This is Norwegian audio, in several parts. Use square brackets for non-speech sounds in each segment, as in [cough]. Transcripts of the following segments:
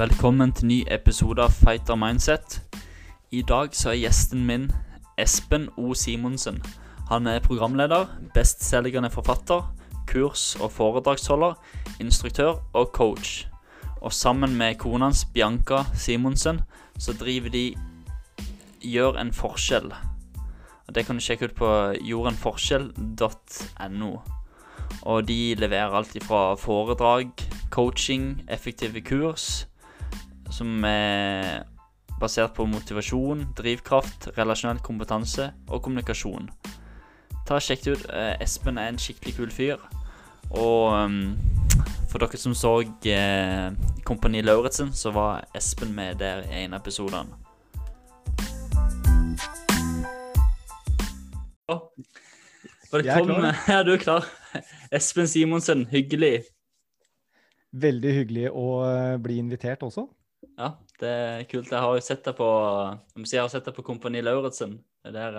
Velkommen til ny episode av Fighter Mindset. I dag så er gjesten min Espen O. Simonsen. Han er programleder, bestselgende forfatter, kurs- og foredragsholder, instruktør og coach. Og sammen med kona hans Bianca Simonsen så driver de Gjør en forskjell. Og Det kan du sjekke ut på jordenforskjell.no. Og de leverer alt fra foredrag, coaching, effektive kurs, som er basert på motivasjon, drivkraft, relasjonell kompetanse og kommunikasjon. Ta og Sjekk det ut. Eh, Espen er en skikkelig kul fyr. Og um, for dere som så eh, Kompani Lauritzen, så var Espen med der i en av episodene. Velkommen. [laughs] Ja, du er klar. Espen Simonsen, hyggelig. Veldig hyggelig å eh, bli invitert også. Ja, det er kult. Jeg har jo sett deg på jeg jeg har sett deg på Kompani Lauritzen. Det er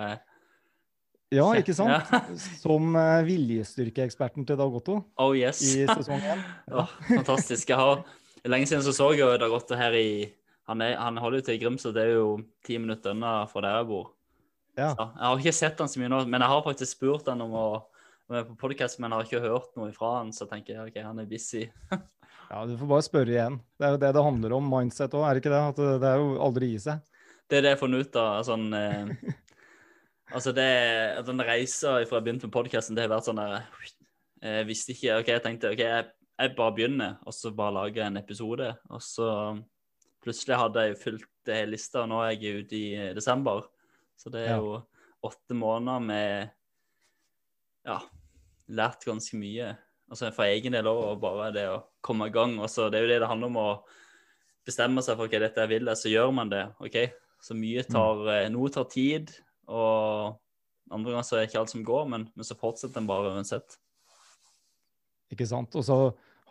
Ja, ikke sant? Ja. [laughs] Som eh, viljestyrkeeksperten til Dag Otto Oh yes. i sesong én. [laughs] Åh, fantastisk. Jeg har Lenge siden så så jeg Dag Otto her i Han, er, han holder jo til i Grimstad, det er jo ti minutter unna fra der jeg bor. Ja. Så, jeg har ikke sett han så mye nå, men jeg har faktisk spurt han om å være er på podcast, men jeg har ikke hørt noe fra han, så tenker jeg ok, han er busy. [laughs] ja, du får bare spørre igjen. Det er jo det det handler om, mindset òg, er det ikke det? At det, er jo aldri gi seg. Det er det jeg har funnet ut av. Sånn, eh, [laughs] altså det, at den reisa fra jeg begynte med podkasten, det har vært sånn der Jeg visste ikke OK, jeg tenkte OK, jeg, jeg bare begynner, og så bare lager jeg en episode. Og så plutselig hadde jeg jo det hele lista, og nå er jeg ute i eh, desember. Så det er jo åtte måneder med Ja, lært ganske mye. Altså for egen del òg, og bare det å komme i gang. Og så det er jo det det handler om å bestemme seg for hva dette jeg vil, så gjør man det. ok? Så mye tar, eh, noe tar tid, og andre ganger så er det ikke alt som går, men, men så fortsetter en bare uansett. Ikke sant? Og så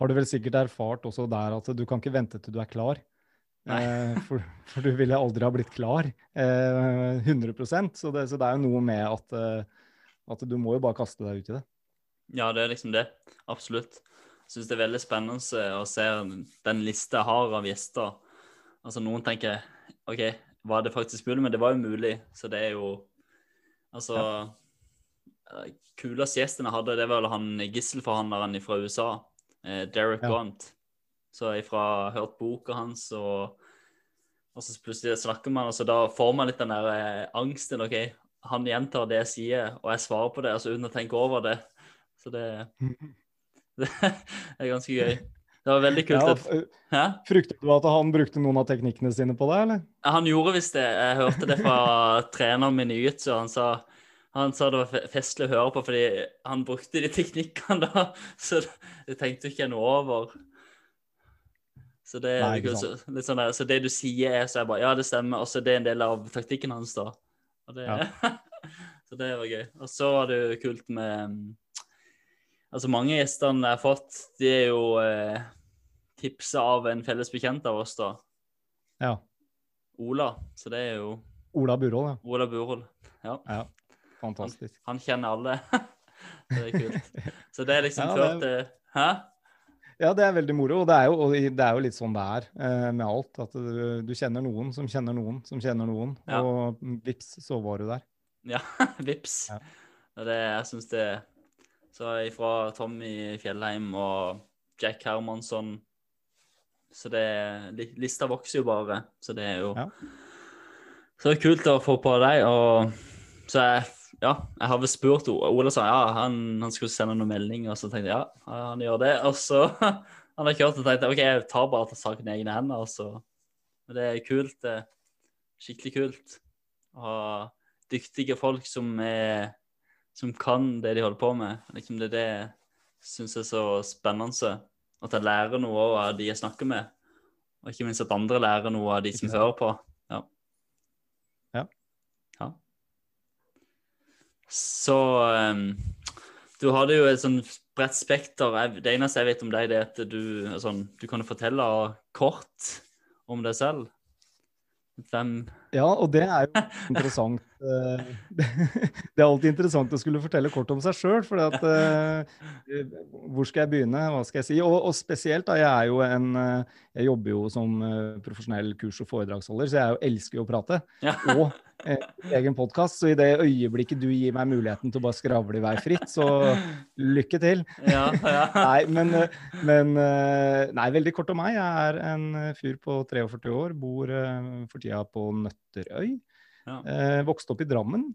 har du vel sikkert erfart også der at du kan ikke vente til du er klar. Eh, for, for du ville aldri ha blitt klar eh, 100% så det, så det er jo noe med at, eh, at du må jo bare kaste deg ut i det. Ja, det er liksom det. Absolutt. Syns det er veldig spennende å se den lista jeg har av gjester. Altså Noen tenker OK, var det faktisk mulig? Men det var jo mulig. Så det er jo Altså ja. Kuleste gjesten jeg hadde, det var han gisselforhandleren fra USA, eh, Derek Ja. Grant. Så jeg har hørt boka hans, og, og så plutselig snakker man, og så da får man litt den der eh, angsten. OK, han gjentar det jeg sier, og jeg svarer på det, altså uten å tenke over det. Så det, [laughs] det er ganske gøy. Det var veldig kult. Ja, fryktet du at han brukte noen av teknikkene sine på deg, eller? Han gjorde visst det. Jeg hørte det fra [laughs] treneren min i jiu-jitsu. Han, sa- han sa det var festlig å høre på, fordi han brukte de teknikkene da. [laughs] Så det tenkte ikke jeg noe over. Så det, Nei, litt sånn der, så det du sier, er så jeg bare Ja, det stemmer. Og så det er en del av taktikken hans, da. Det, [laughs] så det var gøy. Og så var det jo kult med Altså, mange gjestene jeg har fått, de er jo eh, tipsa av en felles bekjent av oss, da. Ja. Ola. Så det er jo Ola Burhold, ja. Ola Burhold. Ja, Fantastisk. han kjenner alle. [laughs] det er kult. Så det er liksom Ja, er- ført til Hæ? Ja, det er veldig moro. Og det er jo, det er jo litt sånn det er eh, med alt. At du, du kjenner noen som kjenner noen som kjenner noen. Ja. Og vips, så var du der. Ja, [laughs] vips. Ja. Og det, jeg syns det Så ifra Tommy Fjellheim og Jack Hermansson Så det li- Lista vokser jo bare. Så det er jo Ja. Så det er kult å få på deg. Og så jeg ja, jeg har vel spurt Ola sa ja, han, han skulle sende noen meldinger, og så tenkte jeg ja, han gjør det. Og så [laughs] han har kjørt og tenkte OK, jeg tar bare saken i egne hender. Og så, men det er kult. Det skikkelig kult å ha dyktige folk som, er, som kan det de holder på med. Liksom det er det jeg syns er så spennende. At jeg lærer noe av de jeg snakker med. Og ikke minst at andre lærer noe av de som hører på. Ja. Ja. ja. Så um, du hadde jo et sånn bredt spekter. Det eneste jeg vet om deg, det er at du, sånn, du kan fortelle kort om deg selv. Hvem, Ja, og det er jo [laughs] interessant. eh, [laughs] Det er alltid interessant å skulle fortelle kort om seg sjøl. For at, eh, hvor skal jeg begynne? Hva skal jeg si? Og, og spesielt da, jeg er jo en eh, Jeg jobber jo som profesjonell kurs- og foredragsholder, så jeg er jo, elsker jo å prate. Ja. Og egen podkast. Så i det øyeblikket du gir meg muligheten til å bare skravle i vei fritt, så lykke til. Ja, ja. [laughs] Nei, men, eh, men eh, Nei, veldig kort om meg. Jeg er en eh, fyr på 43 år. Bor eh, for tida på Nøtterøy. Ja. Eh, vokste opp i Drammen.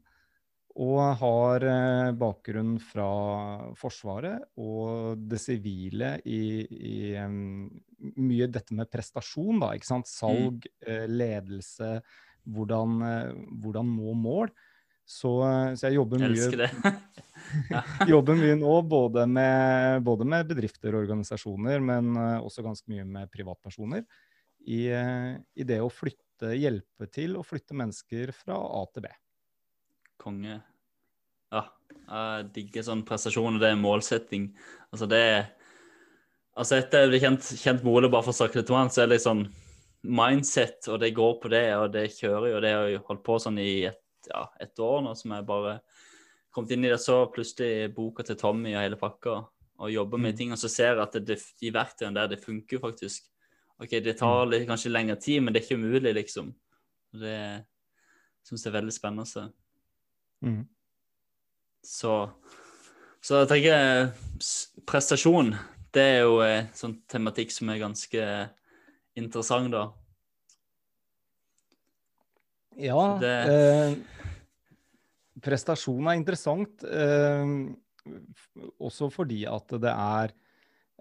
Og har eh, bakgrunn fra Forsvaret og det sivile i, i um, mye dette med prestasjon, da. Ikke sant? Salg, mm. ledelse, hvordan, eh, hvordan nå mål. Så, eh, så jeg jobber mye [laughs] jobber mye nå både med, både med bedrifter og organisasjoner, men eh, også ganske mye med privatpersoner. I, I det å flytte, hjelpe til å flytte mennesker fra A til B. Konge. Ja, jeg digger sånn prestasjon, og det er målsetting. Altså, det er Altså, etter jeg ble kjent, kjent med Ole, bare for å litt om han, så er det litt sånn mindset, og det går på det, og det kjører jo. Det har jo holdt på sånn i et, ja, et år nå, som jeg bare kommet inn i det. Så plutselig boka til Tommy og hele pakka, og jobber med Mm. ting, og så ser jeg at det, de verktøyene der, det funker faktisk. OK, det tar litt, kanskje lengre tid, men det er ikke umulig, liksom. Det syns jeg er veldig spennende. Mm. Så, så jeg tenker prestasjon, det er jo en sånn tematikk som er ganske interessant, da. Ja, Det- eh, prestasjon er interessant. Eh, også fordi at det er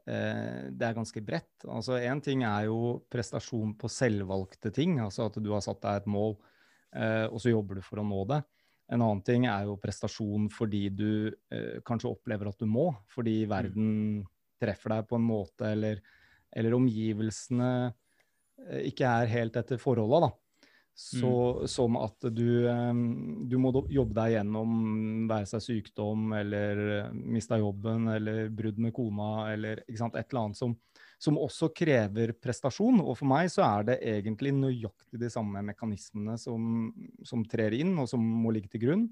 eh, det er ganske bredt. Altså Én ting er jo prestasjon på selvvalgte ting, altså at du har satt deg et mål, eh, og så jobber du for å nå det. En annen ting er jo prestasjon fordi du eh, kanskje opplever at du må, fordi verden treffer deg på en måte, eller, eller omgivelsene ikke er helt etter forholda, da. Så, Som at du, eh, du må jobbe deg gjennom være seg sykdom, eller eh, mista jobben, eller brudd med kona, eller sant, et eller annet som, som også krever prestasjon. Og for meg så er det egentlig nøyaktig de samme mekanismene som, som trer inn, og som må ligge til grunn.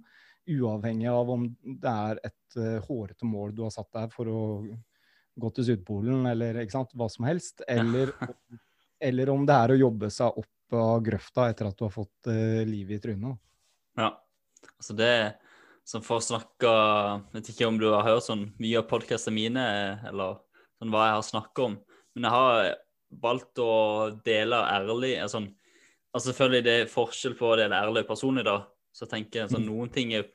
Uavhengig av om det er et uh, hårete mål du har satt deg for å gå til Sydpolen, eller sant, hva som helst. Eller, [laughs] eller om det er å jobbe seg opp av grøfta etter at du har fått uh, livet i trynet. Ja. Altså det som for å snakke Vet ikke om du har hørt sånn mye av podkastene mine, eller sånn hva jeg har snakket om. Men jeg har valgt å dele ærlig eh, sånn, altså Selvfølgelig det er forskjell på å dele ærlig og personlig, da. Så tenker jeg sånn, noen ting er,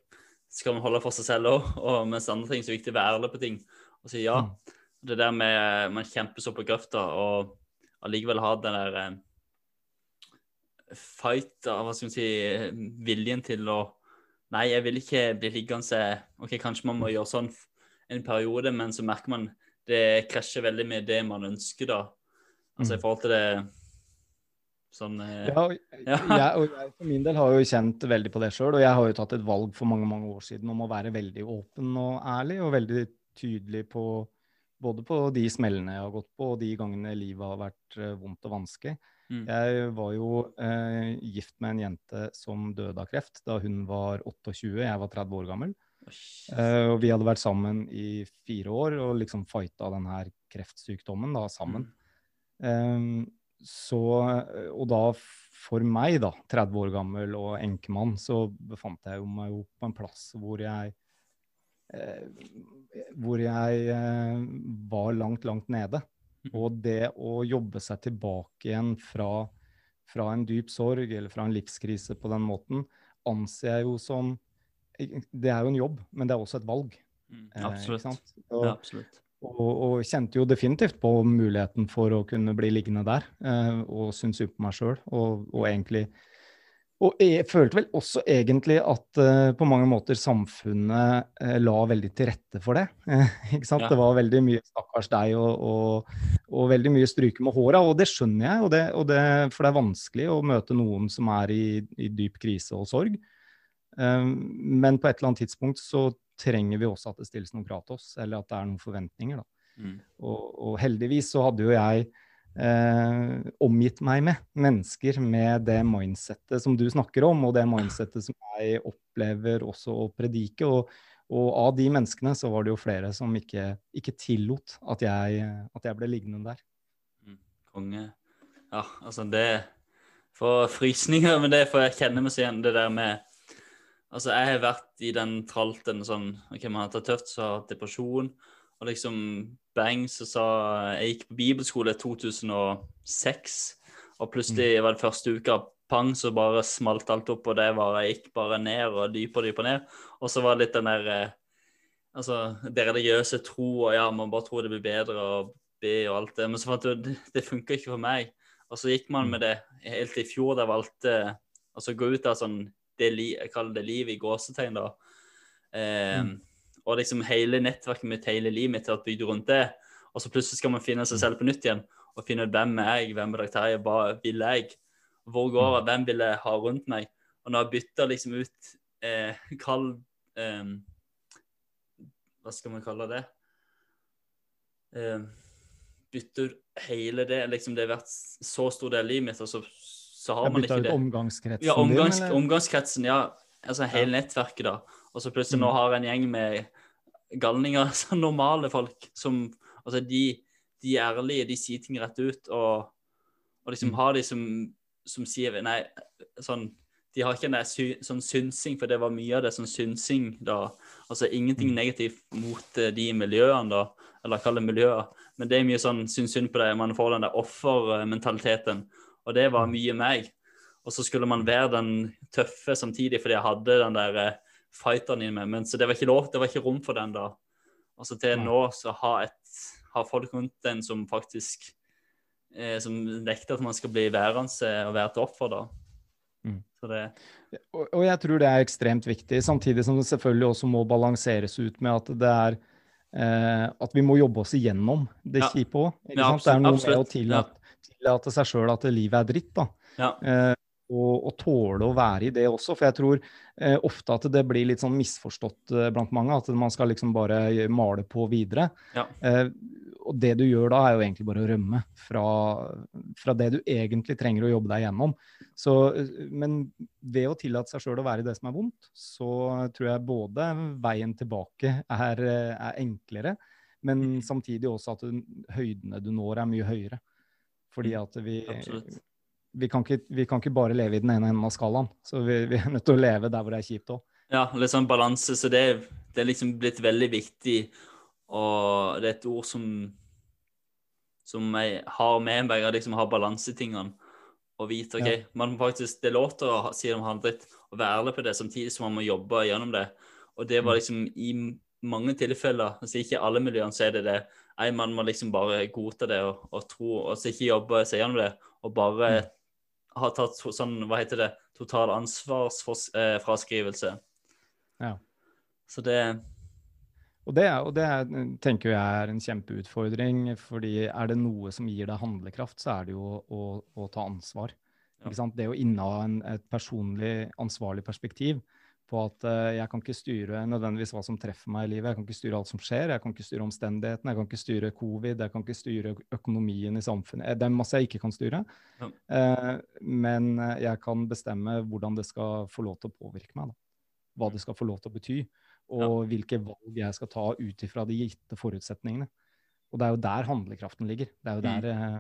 skal man holde for seg selv òg, [laughs] og mens andre ting så er det viktig å være ærlig på ting. Og si ja. Det der med man kjemper så på grøfta, og allikevel ha den der eh, fight, da, hva skal man si, viljen til å Nei, jeg vil ikke bli liggende OK, kanskje man må gjøre sånn en periode, men så merker man det krasjer veldig med det man ønsker, da. Altså i Mm. forhold til det sånn eh, Ja, og jeg, og jeg for min del har jo kjent veldig på det sjøl, og jeg har jo tatt et valg for mange mange år siden om å være veldig åpen og ærlig, og veldig tydelig på både på de smellene jeg har gått på, og de gangene livet har vært eh, vondt og vanskelig. Mm. Jeg var jo eh, gift med en jente som døde av kreft da hun var 28, jeg var 30 år gammel. Eh, og vi hadde vært sammen i fire år og liksom fighta den her kreftsykdommen da sammen. Eh, så, og da for meg, da, 30 år gammel og enkemann, så befant jeg meg jo på en plass hvor jeg hvor jeg eh, var langt, langt nede. Og det å jobbe seg tilbake igjen fra, fra en dyp sorg eller fra en livskrise på den måten, anser jeg jo som Det er jo en jobb, men det er også et valg. Mm, eh, absolutt. Eh, Og, Ja, absolutt. og, og kjente jo definitivt på muligheten for å kunne bli liggende der, eh, og synes synd på meg sjøl, og, og egentlig og jeg følte vel også egentlig at uh, på mange måter samfunnet uh, la veldig til rette for det. [laughs] ikke sant? Ja. Det var veldig mye 'stakkars deg' og, og, og veldig mye stryke med håra, og det skjønner jeg. Og det, og det, for det er vanskelig å møte noen som er i, i dyp krise og sorg. Eh, men på et eller annet tidspunkt så trenger vi også at det stilles noen krav til oss, eller at det er noen forventninger. da. Mm. Og, og heldigvis så hadde jo jeg eh, omgitt meg med mennesker med det mindsettet som du snakker om, og det mindsettet som jeg opplever også å predike. Og, og av de menneskene så var det jo flere som ikke, ikke tillot at jeg, at jeg ble liggende der. Mm, konge. Ja, altså det Får frysninger med det, for jeg kjenner meg så igjen det der med Altså, jeg har vært i den tralten sånn OK, man har tatt tøft, så har depresjon. Og liksom bang, så sa Jeg gikk på bibelskole i 2006, og plutselig mm. var det første uka pang, så bare smalt alt opp, og det var Jeg gikk bare ned og dypere og dypere ned. Og så var det litt den der eh, Altså, det religiøse tro, og ja, man bare tror det blir bedre og be og alt det. Men så fant jeg det, det funka ikke for meg. Og så gikk man mm. med det helt til i fjor, da jeg valgte altså gå ut av sånn det, Jeg kaller det liv i gåsetegn, da. Eh, mm. Og liksom hele nettverket mitt, hele livet mitt, har vært bygd rundt det. Og så plutselig skal man finne seg selv på nytt igjen og finne ut hvem er jeg, hvem er det jeg, hva vil jeg? Hvor går jeg, hvem vil jeg ha rundt meg? Og når jeg bytter liksom ut eh, Kall eh, Hva skal man kalle det? Eh, bytter hele det liksom Det har vært så stor del av livet mitt, og så, så har man ikke det. Omgangskretsen ja, omgangs, din, omgangskretsen, ja. Altså hele ja. nettverket, da. Og så plutselig mm. nå har en gjeng med galninger, [laughs] så normale folk som Altså, de, de er ærlige, de sier ting rett ut, og, og liksom mm. har de som, som sier Nei, sånn de har ikke en sy sånn synsing, for det var mye av det som synsing da. Altså ingenting mm. negativt mot uh, de miljøene, da, eller kall det miljøer. Men det er mye sånn syns synd på det, man får den der offermentaliteten. Og det var mye meg. Og så skulle man være den tøffe samtidig, fordi jeg hadde den der uh, fighteren i meg. Men så det var ikke lov, det var ikke rom for den da. Altså til nå så har, et, har folk rundt den som faktisk eh, Som nekter at man skal bli værende og være et offer, da. Mm. Det... Og, og, jeg tror det er ekstremt viktig, samtidig som det selvfølgelig også må balanseres ut med at det er eh, At vi må jobbe oss igjennom det ja. kjipe òg. Ja, det er noe absolutt. med å tillate, tillate seg sjøl at livet er dritt. da. Ja. Eh, og, og, tåle å være i det også. For jeg tror eh, ofte at det blir litt sånn misforstått eh, blant mange, at man skal liksom bare male på videre. Ja. Eh, og det du gjør da, er jo egentlig bare å rømme fra, fra det du egentlig trenger å jobbe deg gjennom. Så, eh, men ved å tillate seg sjøl å være i det som er vondt, så tror jeg både veien tilbake er, eh, er enklere, men mm. samtidig også at høydene du når, er mye høyere. Fordi mm. at vi, Absolutt vi kan, ikke, vi kan, ikke, bare leve i den ene enden av skalaen. Så vi, vi, er nødt til å leve der hvor det er kjipt òg. Ja, litt sånn balanse. Så det, det, er liksom blitt veldig viktig. Og det er et ord som, som jeg har med meg, å liksom ha balansetingene. Og vite OK, ja. man faktisk, det låter til å si det om handlet, og være ærlig på det, samtidig som man må jobbe gjennom det. Og det var mm. liksom i mange tilfeller, altså ikke alle miljøene, så er det det. Nei, man må liksom bare godta det og, og tro, og så ikke jobbe seg gjennom det, og bare mm har tatt sånn, hva heter det, total ansvarsfraskrivelse. Ja. Så det og det, og det tenker jeg er en kjempeutfordring. fordi er det noe som gir deg handlekraft, så er det jo å, å ta ansvar. Ja. Det å inneha et personlig ansvarlig perspektiv på at uh, jeg kan ikke styre nødvendigvis hva som treffer meg i livet. Jeg kan ikke styre alt som skjer, jeg kan ikke styre omstendighetene, jeg kan ikke styre covid, jeg kan ikke styre økonomien i samfunnet. Det er masse jeg ikke kan styre. Ja. Uh, men jeg kan bestemme hvordan det skal få lov til å påvirke meg. Da. Hva det skal få lov til å bety. Og ja. hvilke valg jeg skal ta ut ifra de gitte forutsetningene. Og det er jo der handlekraften ligger. Det er jo der, mm.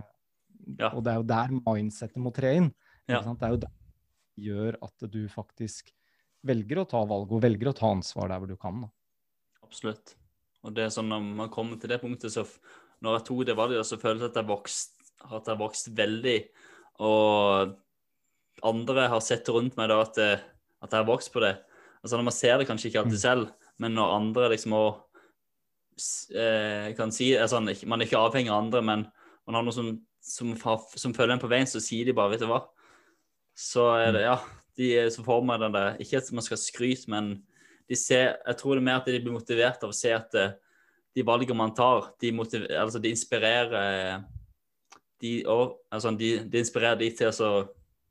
uh, Og det er jo der mindsettet må tre inn. Det er jo der det gjør at du faktisk velger å ta valg og velger å ta ansvar der hvor du kan. Da. Absolutt. Og det er sånn når man kommer til det punktet, så når jeg tok det valget, så føles det at jeg vokst, at jeg vokst veldig. Og andre har sett rundt meg da at, at jeg har vokst på det. Altså når Man ser det kanskje ikke alltid mm. selv, men når andre liksom også, eh, kan si altså, Man er ikke avhengig av andre, men man har noen som, som, som følger en på veien, så sier de bare 'vet du hva'. Så er det, ja, de så får man den der Ikke at man skal skryte, men de ser, jeg tror det er mer at de blir motivert av å se at eh, de valgene man tar, de, motiver, altså de inspirerer de, og, altså de, de, inspirerer de til å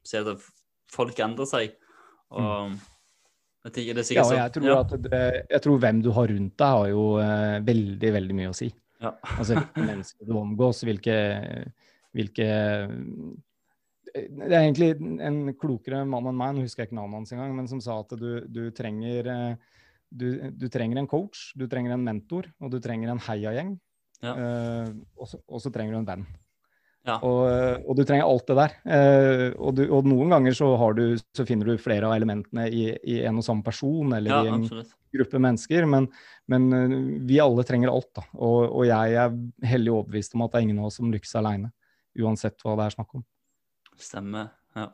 se at folk endrer seg. Og mm. jeg tenker det er sikkert ja, jeg tror, ja. det, jeg tror hvem du har rundt deg, har jo uh, veldig, veldig mye å si. Ja. altså mennesker du omgås, hvilke hvilke Det er egentlig en klokere mann enn meg, nå husker jeg ikke navnet hans engang, men som sa at du, du trenger du, du, trenger en coach, du trenger en mentor, og du trenger en heiagjeng. Ja. Uh, og, så, trenger du en venn. Ja. Og, og, du trenger alt det der. Uh, og, du, og, noen ganger så, du, så, finner du flere av elementene i, i en og samme person eller ja, i en absolutt. gruppe mennesker, men, men vi alle trenger alt. da. Og, og, jeg er hellig overbevist om at det er ingen av oss som lykkes aleine, uansett hva det er snakk om. Stemmer, ja.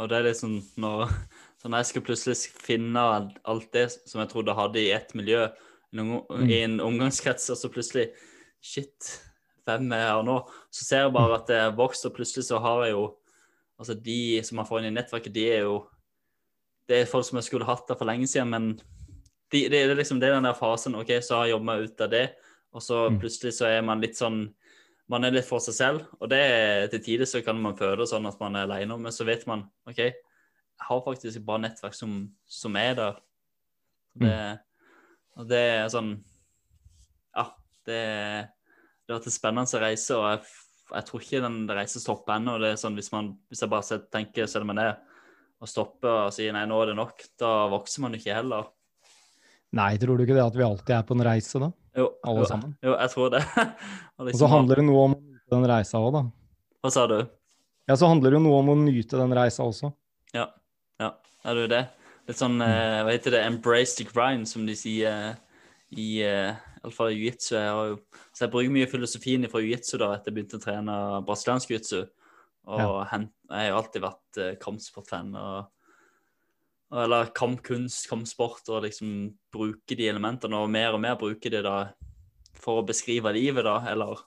Og det er liksom når, [laughs] når jeg skal plutselig finne alt det som jeg trodde jeg hadde i ett miljø, mm. i en omgangskrets, og så plutselig Shit, hvem er jeg her nå? Så ser jeg bare at det er vokst, og plutselig så har jeg jo Altså, de som man får inn i nettverket, de er jo Det er folk som jeg skulle hatt der for lenge siden, men de, det er liksom det den der fasen OK, så har jeg jobba meg ut av det, og så mm. plutselig så er man litt sånn man er litt for seg selv, og det til tider så kan man føle sånn at man er alene, men så vet man OK, jeg har faktisk et bra nettverk som, som er der. Det, og det er sånn Ja, det, det har vært en spennende reise, og jeg, jeg tror ikke den reisen stopper ennå. Er sånn, hvis, man, hvis jeg bare tenker tenker, om meg er og stopper og sier nei, nå er det nok, da vokser man ikke heller. Nei, tror du ikke det at vi alltid er på en reise, da? Jo, Alle jo, sammen. Jo, jeg tror det. [laughs] og, liksom, og så handler det noe om å nyte den reisa òg, da. Hva sa du? Ja, så handler det jo noe om å nyte den reisa også. Ja, ja. Er det jo det? Litt sånn, eh, hva heter det, embrace the grind, som de sier i eh, iallfall i jiu-jitsu. Jeg, så jeg bruker mye filosofien fra jiu-jitsu da etter jeg begynte å trene brasiliansk jiu-jitsu. Og ja. jeg har jo alltid vært eh, kampsportfan. og eller kampkunst, kampsport, og liksom bruke de elementene, og mer og mer bruke de da for å beskrive livet, da, eller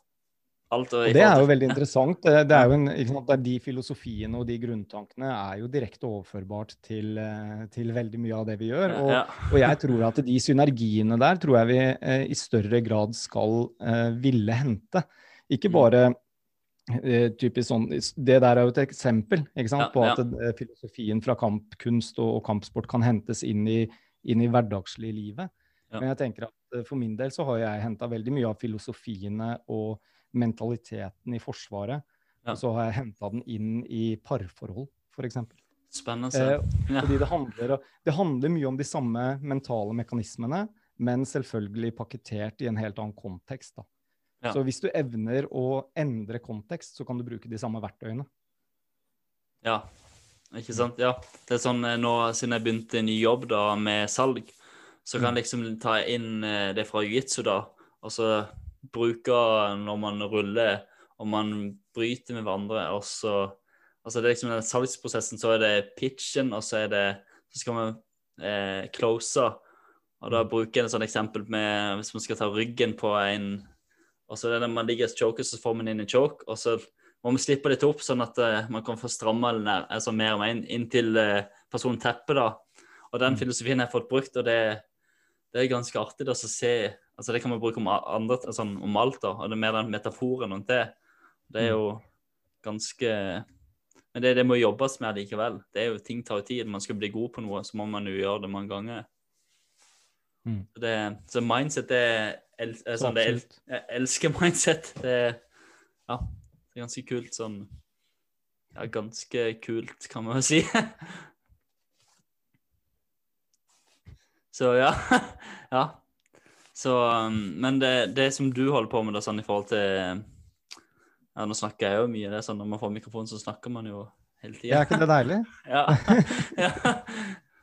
alt. Og, og det er jo veldig interessant. Det, det er jo en, sant, De filosofiene og de grunntankene er jo direkte overførbart til, eh, til veldig mye av det vi gjør. Og, ja. og, jeg tror at de synergiene der tror jeg vi eh, i større grad skal eh, ville hente. Ikke mm. bare typisk sånn, Det der er jo et eksempel ikke sant, ja, på at ja. filosofien fra kampkunst og, og, kampsport kan hentes inn i, inn i hverdagslig livet. Ja. Men jeg tenker at eh, for min del så har jeg henta veldig mye av filosofiene og mentaliteten i Forsvaret. Og så har jeg henta den inn i parforhold, f.eks. Spennende. Eh, fordi det handler, det handler mye om de samme mentale mekanismene, men selvfølgelig pakketert i en helt annen kontekst. da. Ja. Så hvis du evner å endre kontekst, så kan du bruke de samme verktøyene. Ja, ikke sant. Ja. Det er sånn eh, nå siden jeg begynte en ny jobb da med salg, så kan jeg mm. liksom ta inn eh, det fra jiu-jitsu, da, og så bruke når man ruller og man bryter med hverandre, og så Altså det er liksom den salgsprosessen, så er det pitchen, og så er det Så skal man eh, close. Og da bruker jeg et sånt eksempel med hvis man skal ta ryggen på en og så er det når man ligger i choker, så får man inn en choke. Og så må man slippe litt opp, sånn at uh, man kan få stramma altså mer og mer inn, inntil uh, personen tepper. da. Og den mm. filosofien har jeg fått brukt, og det, det er ganske artig da, å se altså Det kan man bruke om, andre, altså, om alt, da, og det er mer den metaforen rundt det. Det er mm. jo ganske Men det, det må jobbes med likevel. Det er jo, Ting tar jo tid. Man skal bli god på noe, så må man jo gjøre det mange ganger. Mm. Det, så mindset det el, sånn, det el, jeg elsker [laughs] mindset. Det, ja, det er ganske kult sånn Ja, ganske kult, kan man jo si. [laughs] Så ja. [laughs] ja. Så um, Men det, det, som du holder på med, da, sånn i forhold til Ja, nå snakker jeg jo mye, det er sånn når man får mikrofon, så snakker man jo hele tida. Er ikke det deilig? ja. ja.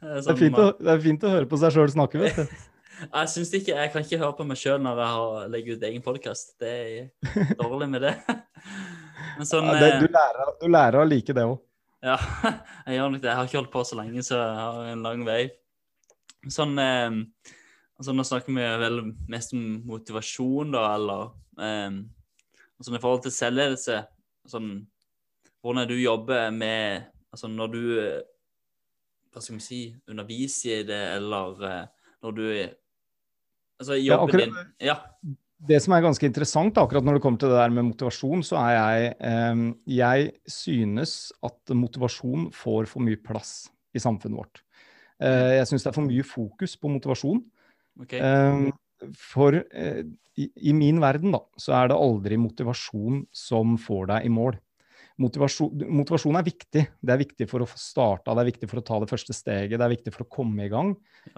Det er, sånn, det, er fint å, det er fint å høre på seg sjøl snakke, vet du. Jeg synes ikke, jeg kan ikke høre på meg sjøl når jeg har, legger ut egen podkast. Det er dårlig med det. [laughs] Sånn, ja, det du, eh, lærer, du, lærer, å like det òg. Ja, [laughs] jeg gjør nok det. Jeg har ikke holdt på så lenge, så jeg har en lang vei. Sånn eh, altså Nå snakker vi vel mest om motivasjon, da, eller eh, sånn I forhold til selvledelse, sånn, hvordan du jobber med altså Når du eh, hva skal vi si, underviser i det, eller eh, når du Altså, jobben din Ja. Det som er ganske interessant akkurat når det kommer til det der med motivasjon, så er jeg eh, Jeg synes at motivasjon får for mye plass i samfunnet vårt. Eh, jeg syns det er for mye fokus på motivasjon. Okay. Eh, for i, i min verden, da, så er det aldri motivasjon som får deg i mål. Motivasjon, motivasjon, er viktig. Det er viktig for å få starta, det er viktig for å ta det første steget, det er viktig for å komme i gang.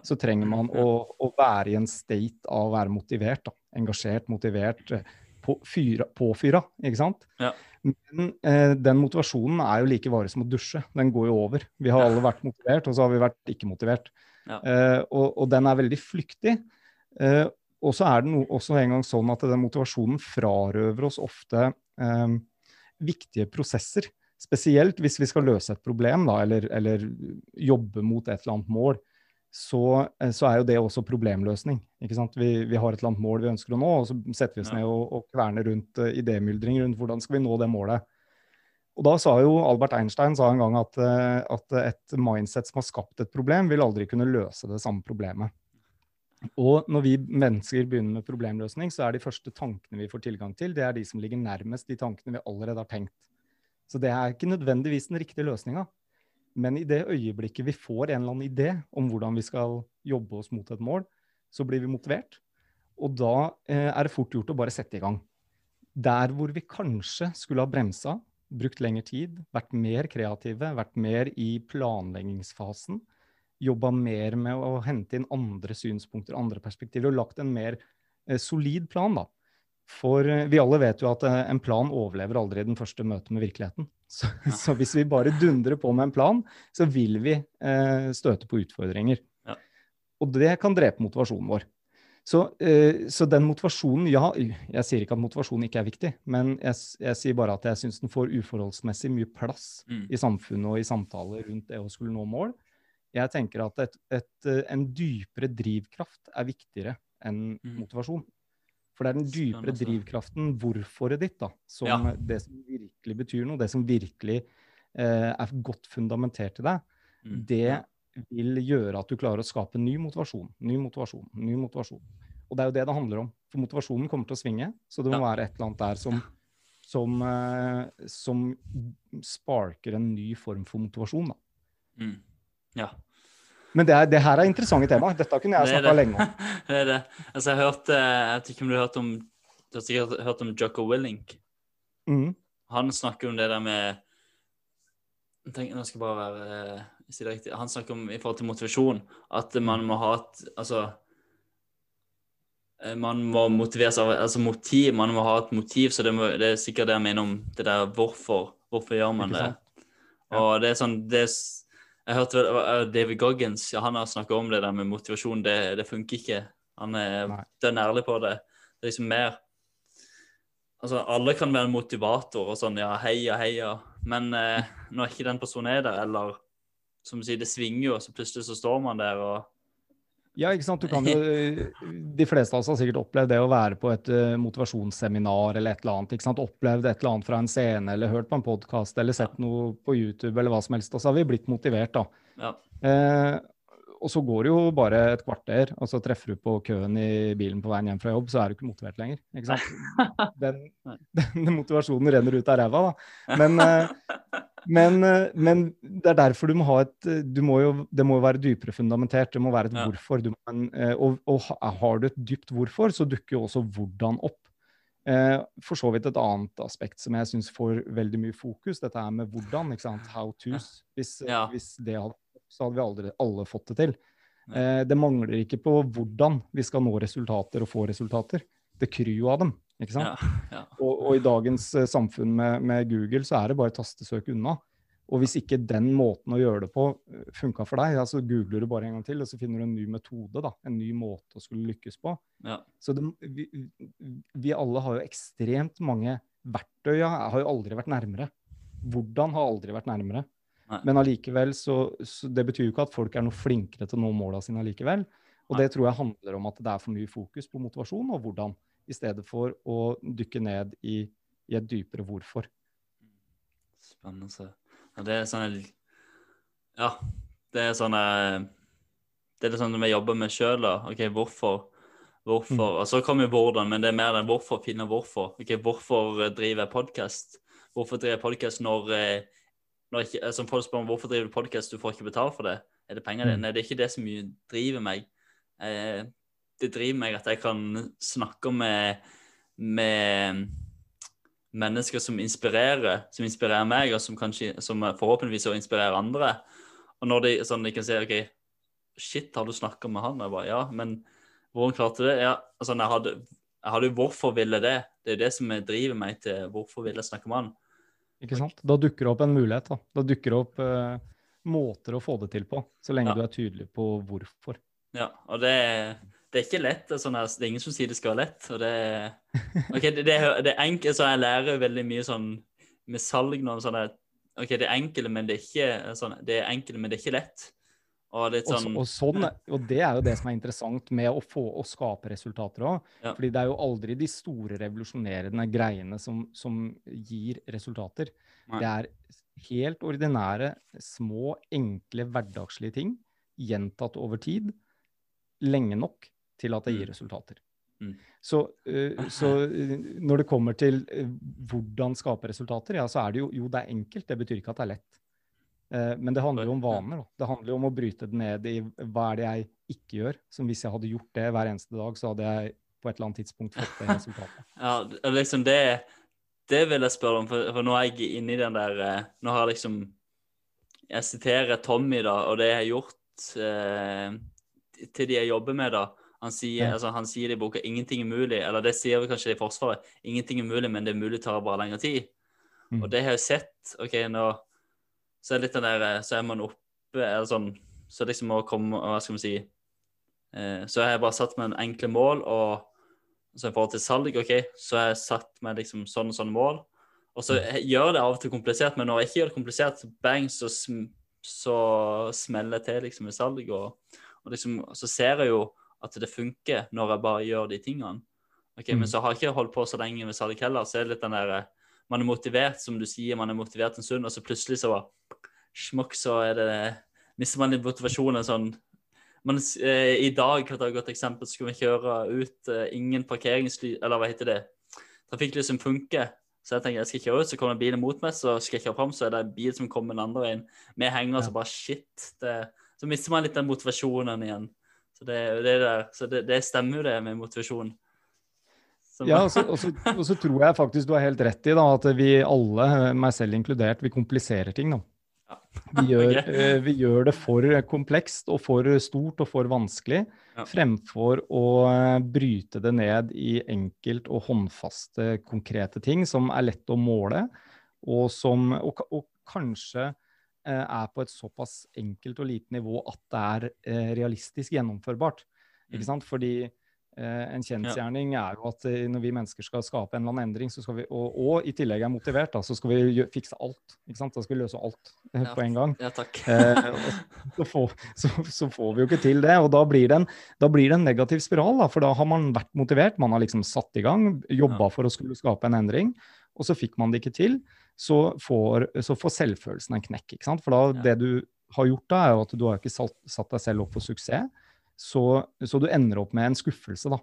Så trenger man å, å være i en state av å være motivert. Da. Engasjert, motivert, på, fyra, påfyra, ikke sant. Ja. Men eh, den motivasjonen er jo like varig som å dusje. Den går jo over. Vi har alle vært motivert, og så har vi vært ikke motivert. Ja. Eh, og, og, den er veldig flyktig. Eh, og så er det no, også en gang sånn at den motivasjonen frarøver oss ofte eh, viktige prosesser. Spesielt hvis vi skal løse et problem da, eller, eller jobbe mot et eller annet mål. Så, eh, så, er jo det også problemløsning. ikke sant? Vi, vi, har et eller annet mål vi ønsker å nå, og så setter vi oss ned og, og, kverner rundt uh, idémyldring rundt hvordan skal vi nå det målet. Og da sa jo Albert Einstein sa en gang at, uh, at et mindset som har skapt et problem, vil aldri kunne løse det samme problemet. Og når vi mennesker begynner med problemløsning, så er de første tankene vi får tilgang til, det er de som ligger nærmest de tankene vi allerede har tenkt. Så det er ikke nødvendigvis den riktige løsninga. Men i det øyeblikket vi får en eller annen idé om hvordan vi skal jobbe oss mot et mål, så blir vi motivert. Og da eh, er det fort gjort å bare sette i gang. Der hvor vi kanskje skulle ha bremsa, brukt lengre tid, vært mer kreative, vært mer i planleggingsfasen, jobba mer med å hente inn andre synspunkter, andre perspektiver, og lagt en mer eh, solid plan, da. For eh, vi alle vet jo at eh, en plan overlever aldri den første møtet med virkeligheten. [laughs] Så, så, hvis vi bare dundrer på med en plan, så vil vi støte på utfordringer. Ja. Og det kan drepe motivasjonen vår. Så, eh, så, den motivasjonen Ja, jeg sier ikke at motivasjon ikke er viktig, men jeg, jeg sier bare at jeg syns den får uforholdsmessig mye plass mm. i samfunnet og i samtaler rundt det å skulle nå mål. Jeg tenker at et, et, eh, en dypere drivkraft er viktigere enn mm. motivasjon. For det er den dypere drivkraften, hvorforet ditt, da, som ja. det som virkelig betyr noe, det som virkelig eh, er godt fundamentert i deg, mm. det vil gjøre at du klarer å skape ny motivasjon, ny motivasjon, ny motivasjon. Og det er jo det det handler om. For motivasjonen kommer til å svinge, så det må ja. være et eller annet der som, som, eh, som sparker en ny form for motivasjon, da. Mm. Ja. Men det, er, det, her er interessante tema. Dette kunne jeg snakka lenge om. [laughs] det er det. Altså, jeg, hørte, jeg vet ikke om du har hørt om du har sikkert hørt om Jocko Willink. Mm. Han snakker om det der med tenk, Nå skal jeg bare være eh, si det riktig. Han snakker om i forhold til motivasjon at man må ha et Altså eh, man må motiveres av altså motiv. Man må ha et motiv. Så det, må, det er sikkert det jeg mener om det der hvorfor. Hvorfor gjør man det? Og det er sånn det er, jeg hørte vel David Goggins ja, han har snakka om det der med motivasjon. Det, det funker ikke. Han er dønn ærlig på det. Det er liksom mer Altså, alle kan være en motivator og sånn, ja, heia, heia. Men eh, når ikke den personen er der, eller som du sier, det svinger jo, så plutselig så står man der og ja, ikke sant. Du kan jo, de fleste av oss har sikkert opplevd det å være på et uh, motivasjonsseminar eller et eller annet. ikke sant? Opplevd et eller annet fra en scene eller hørt på en podkast eller sett noe på YouTube eller hva som helst. Og så har vi blitt motivert, da. Ja. Eh, og så går det jo bare et kvarter, og så treffer du på køen i bilen på veien hjem fra jobb, så er du ikke motivert lenger. ikke sant? [laughs] Den, den motivasjonen renner ut av ræva, da. Men, eh, [laughs] men, eh, men, det er derfor du må ha et du må jo, Det må jo være dypere fundamentert. Det må være et ja. hvorfor. Du, eh, og, og, har du et dypt hvorfor, så dukker jo også hvordan opp. Eh, for så vidt et annet aspekt som jeg syns får veldig mye fokus, dette er med hvordan. ikke sant? How to's. Hvis, ja. hvis det hadde så hadde vi aldri alle fått det til. Eh, det mangler ikke på hvordan vi skal nå resultater og få resultater. Det kryr jo av dem. Ikke sant? Ja, ja. Og, og, i dagens uh, samfunn med, med, Google så er det bare tastesøk unna. Og hvis ikke den måten å gjøre det på uh, funka for deg, ja, så googler du bare en gang til, og så finner du en ny metode. da, En ny måte å skulle lykkes på. Ja. Så det, vi, vi, alle har jo ekstremt mange verktøy. Jeg har jo aldri vært nærmere. Hvordan har aldri vært nærmere. Nei. Men allikevel så, så, Det betyr jo ikke at folk er noe flinkere til å nå måla sine allikevel. Og Nei. det tror jeg handler om at det er for mye fokus på motivasjon og hvordan i stedet for å dykke ned i, i et dypere hvorfor. Spennende. Ja, det er sånn Ja, det er sånn Det er det sånn vi jobber med sjøl. OK, hvorfor? Hvorfor? Mm. Og så kommer jo hvordan, men det er mer den hvorfor, finne hvorfor. Ok, Hvorfor driver jeg podkast? Hvorfor driver jeg podkast når eh, når ikke, som folk spør om hvorfor driver du podkast, du får ikke betalt for det. Er det penger? Mm. Nei, det er ikke det som driver meg. Eh, det driver meg at jeg kan snakke med, med mennesker som inspirerer, som inspirerer meg, og som, kanskje, som forhåpentligvis også inspirerer andre. Og når de, sånn, de kan si OK, shit, har du snakka med han? Jeg bare ja, men hvordan klarte du det? Ja, altså, jeg hadde, jeg hadde jo hvorfor ville det? Det er det som driver meg til hvorfor vil jeg snakke med han. Ikke sant? Da dukker det opp en mulighet. Da, da dukker det opp uh, måter å få det til på, så lenge Ja. du er tydelig på hvorfor. Ja, og det, det er ikke lett. Det er, sånn det er ingen som sier det skal være lett. og det, okay, det, det, er- det er enkelt, så jeg lærer veldig mye sånn med salg nå. Sånn at, ok, det er enkelt, men det er ikke sånn, det er enkelt, men det er ikke lett. Og litt Og, så- sånn, og, sånn, og det er jo det som er interessant med å få å skape resultater òg. Ja. Fordi det er jo aldri de store revolusjonerende greiene som, som gir resultater. Nei. Det er helt ordinære, små, enkle, hverdagslige ting gjentatt over tid lenge nok til at det gir Mm. resultater. Mm. Så, eh, så eh, når det kommer til eh, hvordan skape resultater, ja, så er det jo Jo, det er enkelt, det betyr ikke at det er lett. Men det handler jo om vaner. Da. Det handler jo om å bryte det ned i hva er det jeg ikke gjør. Som hvis jeg hadde gjort det hver eneste dag, så hadde jeg på et eller annet tidspunkt fått det resultatet. [laughs] ja, liksom det, det vil jeg spørre om, for, for nå er jeg inne i den der Nå har jeg liksom Jeg siterer Tommy, da, og det jeg har gjort eh, til de jeg jobber med, da. Han sier, altså, han sier det i boka 'ingenting er mulig', eller det sier vi kanskje i Forsvaret. 'Ingenting er mulig, men det er mulig tar bare lengre tid'. Mm. Og det har jeg sett. OK, nå så er litt den der eh, Så er man oppe eller sånn Så liksom å komme Hva skal man si eh, Så har jeg bare satt meg en enkle mål, og så i forhold til salg, OK, så har jeg satt meg liksom sånn og sånn mål. Og så gjør det av og til komplisert, men når jeg ikke gjør det komplisert, så bang, så, sm så smeller jeg til liksom i salg. Og, og liksom, så ser jeg jo at det funker når jeg bare gjør de tingene. Ok, Mm. Men så har jeg ikke holdt på så lenge med salg heller. Så er det litt den der eh, Man er motivert, som du sier, man er motivert en stund, og så plutselig så smokk, så er det Mister man litt motivasjonen sånn man, eh, I dag, for å ta et godt eksempel, skulle vi kjøre ut eh, ingen parkeringslys Eller hva heter det? Trafikklys som funker. Så jeg tenker jeg skal kjøre ut, så kommer bilen mot meg, så skal jeg kjøre fram, så er det en bil som kommer den andre veien. Vi henger, Ja. så bare shit. Det, så mister man litt den motivasjonen igjen. Så det, det, så det, det stemmer jo det med motivasjon. Som... Ja, og så, tror jeg faktisk du har helt rett i da, at vi alle, meg selv inkludert, vi kompliserer ting. da. Ja. Vi [laughs] gjør, eh, vi gjør det for komplekst og for stort og for vanskelig, Ja. fremfor å eh, bryte det ned i enkelt og håndfaste, konkrete ting som er lett å måle, og som og, og kanskje er på et såpass enkelt og lite nivå at det er eh, realistisk gjennomførbart. Mm. Ikke sant? Fordi eh, en kjensgjerning er jo at eh, når vi mennesker skal skape en eller annen endring, så skal vi, og, og i tillegg er motivert, da, så skal vi fikse alt. Ikke sant? Da skal vi løse alt eh, Ja. på en gang. Ja, takk. Eh, så, får, så, så får vi jo ikke til det, og da blir det en, da blir det en negativ spiral. Da, for da har man vært motivert, man har liksom satt i gang, jobba for å skulle skape en endring, og så fikk man det ikke til. Så får, så får selvfølelsen en knekk. ikke sant? For da, Ja. det du har gjort da, er jo at du har ikke satt, satt deg selv opp for suksess, så, så du ender opp med en skuffelse. da.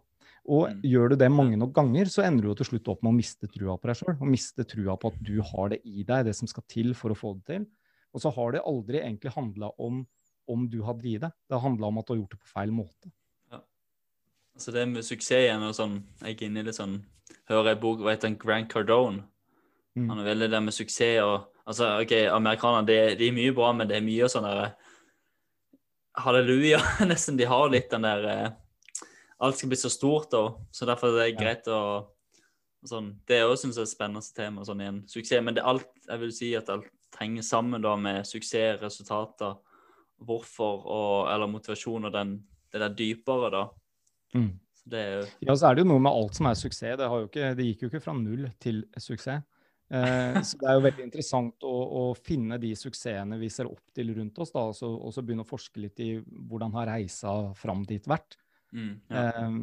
Og Mm. gjør du det mange nok ganger, så ender du jo til slutt opp med å miste trua på deg sjøl. Og miste trua på at du har det i deg, det som skal til for å få det til. Og så har det aldri egentlig handla om om du hadde det i deg. Det har handla om at du har gjort det på feil måte. Altså det med suksess igjen og sånn, jeg er inne i det sånn, hører jeg bok, hva heter den, Grant Cardone. Mm. Han er veldig der med suksess og, altså ok, amerikanerne, de, de er mye bra, men det er mye sånn der, halleluja, [laughs] nesten, de har litt den der, eh, alt skal bli så stort da, så derfor er det greit å, sånn, det er også synes jeg et spennende tema, sånn igjen, suksess, men det er alt, jeg vil si at alt henger sammen da med suksess, resultater, hvorfor, og, eller motivasjon, og den, det der dypere da, Mm. så det er jo, Ja, så er det jo noe med alt som er suksess. Det, har jo ikke, det gikk jo ikke fra null til suksess. Eh, så det er jo veldig interessant å, å finne de suksessene vi ser opp til rundt oss, da, og så, og så begynne å forske litt i hvordan har reisa fram dit vært. mm, ja. Eh,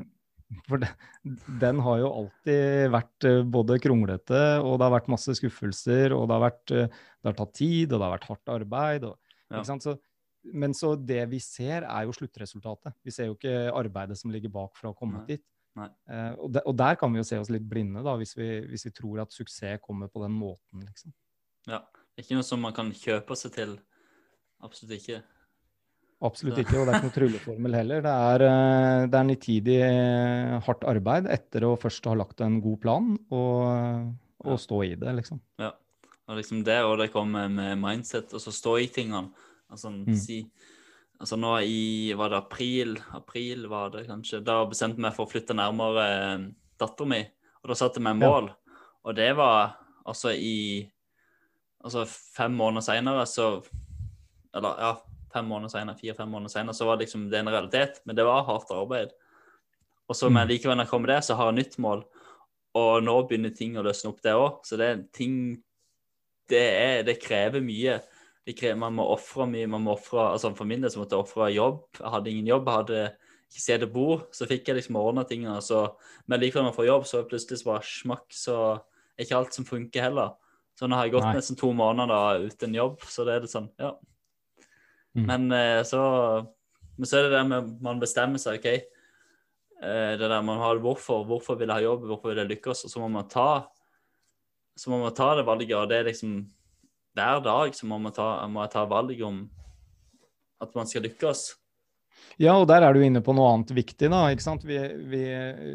for den, den har jo alltid vært eh, både kronglete, og det har vært masse skuffelser, og det har, vært, eh, det har tatt tid, og det har vært hardt arbeid. Og, Ja. ikke sant? Så, men så det vi ser, er jo sluttresultatet. Vi ser jo ikke arbeidet som ligger bak for å ha kommet Nei. dit. Nei. Uh, og, de, og der kan vi jo se oss litt blinde, da, hvis vi, hvis vi tror at suksess kommer på den måten. liksom. Ja, det er ikke noe som man kan kjøpe seg til. Absolutt ikke. absolutt ikke. Og det er ikke noe trylleformel heller. Det er, eh, det er nitidig eh, hardt arbeid etter å først ha lagt en god plan og, og stå i det, liksom. Ja. Og liksom det, og det kommer med mindset, og så stå i tingene. Altså, Mm. si, altså nå i, var det april, april var det kanskje, da bestemte vi for å flytte nærmere dattera datteren min, og da satte vi meg Ja. mål. Og det var altså i, altså fem måneder senere, så, eller ja, fem måneder senere, fire-fem måneder senere, så var liksom det en realitet, men det var hardt arbeid. Og så, men Mm. likevel når jeg kommer der, så har jeg nytt mål. Og nå begynner ting å løsne opp, det òg. Så det er ting det, er, det krever mye. Det krever, man må ofre mye. man må offre, altså For min del så måtte jeg ofre jobb. Jeg hadde ingen jobb. Jeg hadde ikke sted å bo. Så fikk jeg liksom ordna tingene. Så, men likevel når man får jobb, så er det plutselig så bare smakk, så er ikke alt som funker heller. Så nå har jeg gått Nei. nesten to måneder da, uten jobb, så det er litt sånn, ja. Mm. Men eh, så Men så er det det med man bestemmer seg, OK. Eh, Det der man har hvorfor. Hvorfor vil jeg ha jobb? Hvorfor vil jeg lykkes? Og så må man ta så må man ta det valget, og det er liksom hver dag så må man ta, må jeg ta valg om at man skal lykkes. Ja, og der er du inne på noe annet viktig. da, ikke sant? Vi, vi,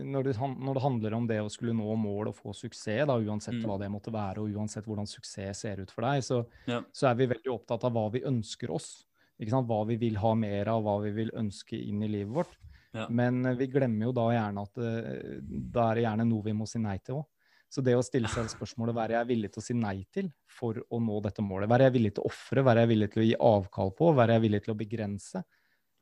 når, det, når det handler om det å skulle nå mål og få suksess, da, uansett Mm. hva det måtte være, og uansett hvordan suksess ser ut for deg, så, Ja. så er vi veldig opptatt av hva vi ønsker oss. Ikke sant? Hva vi vil ha mer av, hva vi vil ønske inn i livet vårt. Ja. Men eh, vi glemmer jo da gjerne at det, da er det gjerne noe vi må si nei til òg. Så det å stille seg spørsmålet hva er jeg villig til å si nei til for å nå dette målet? Hva er jeg villig til å ofre? Hva er jeg villig til å gi avkall på? Hva er jeg villig til å begrense?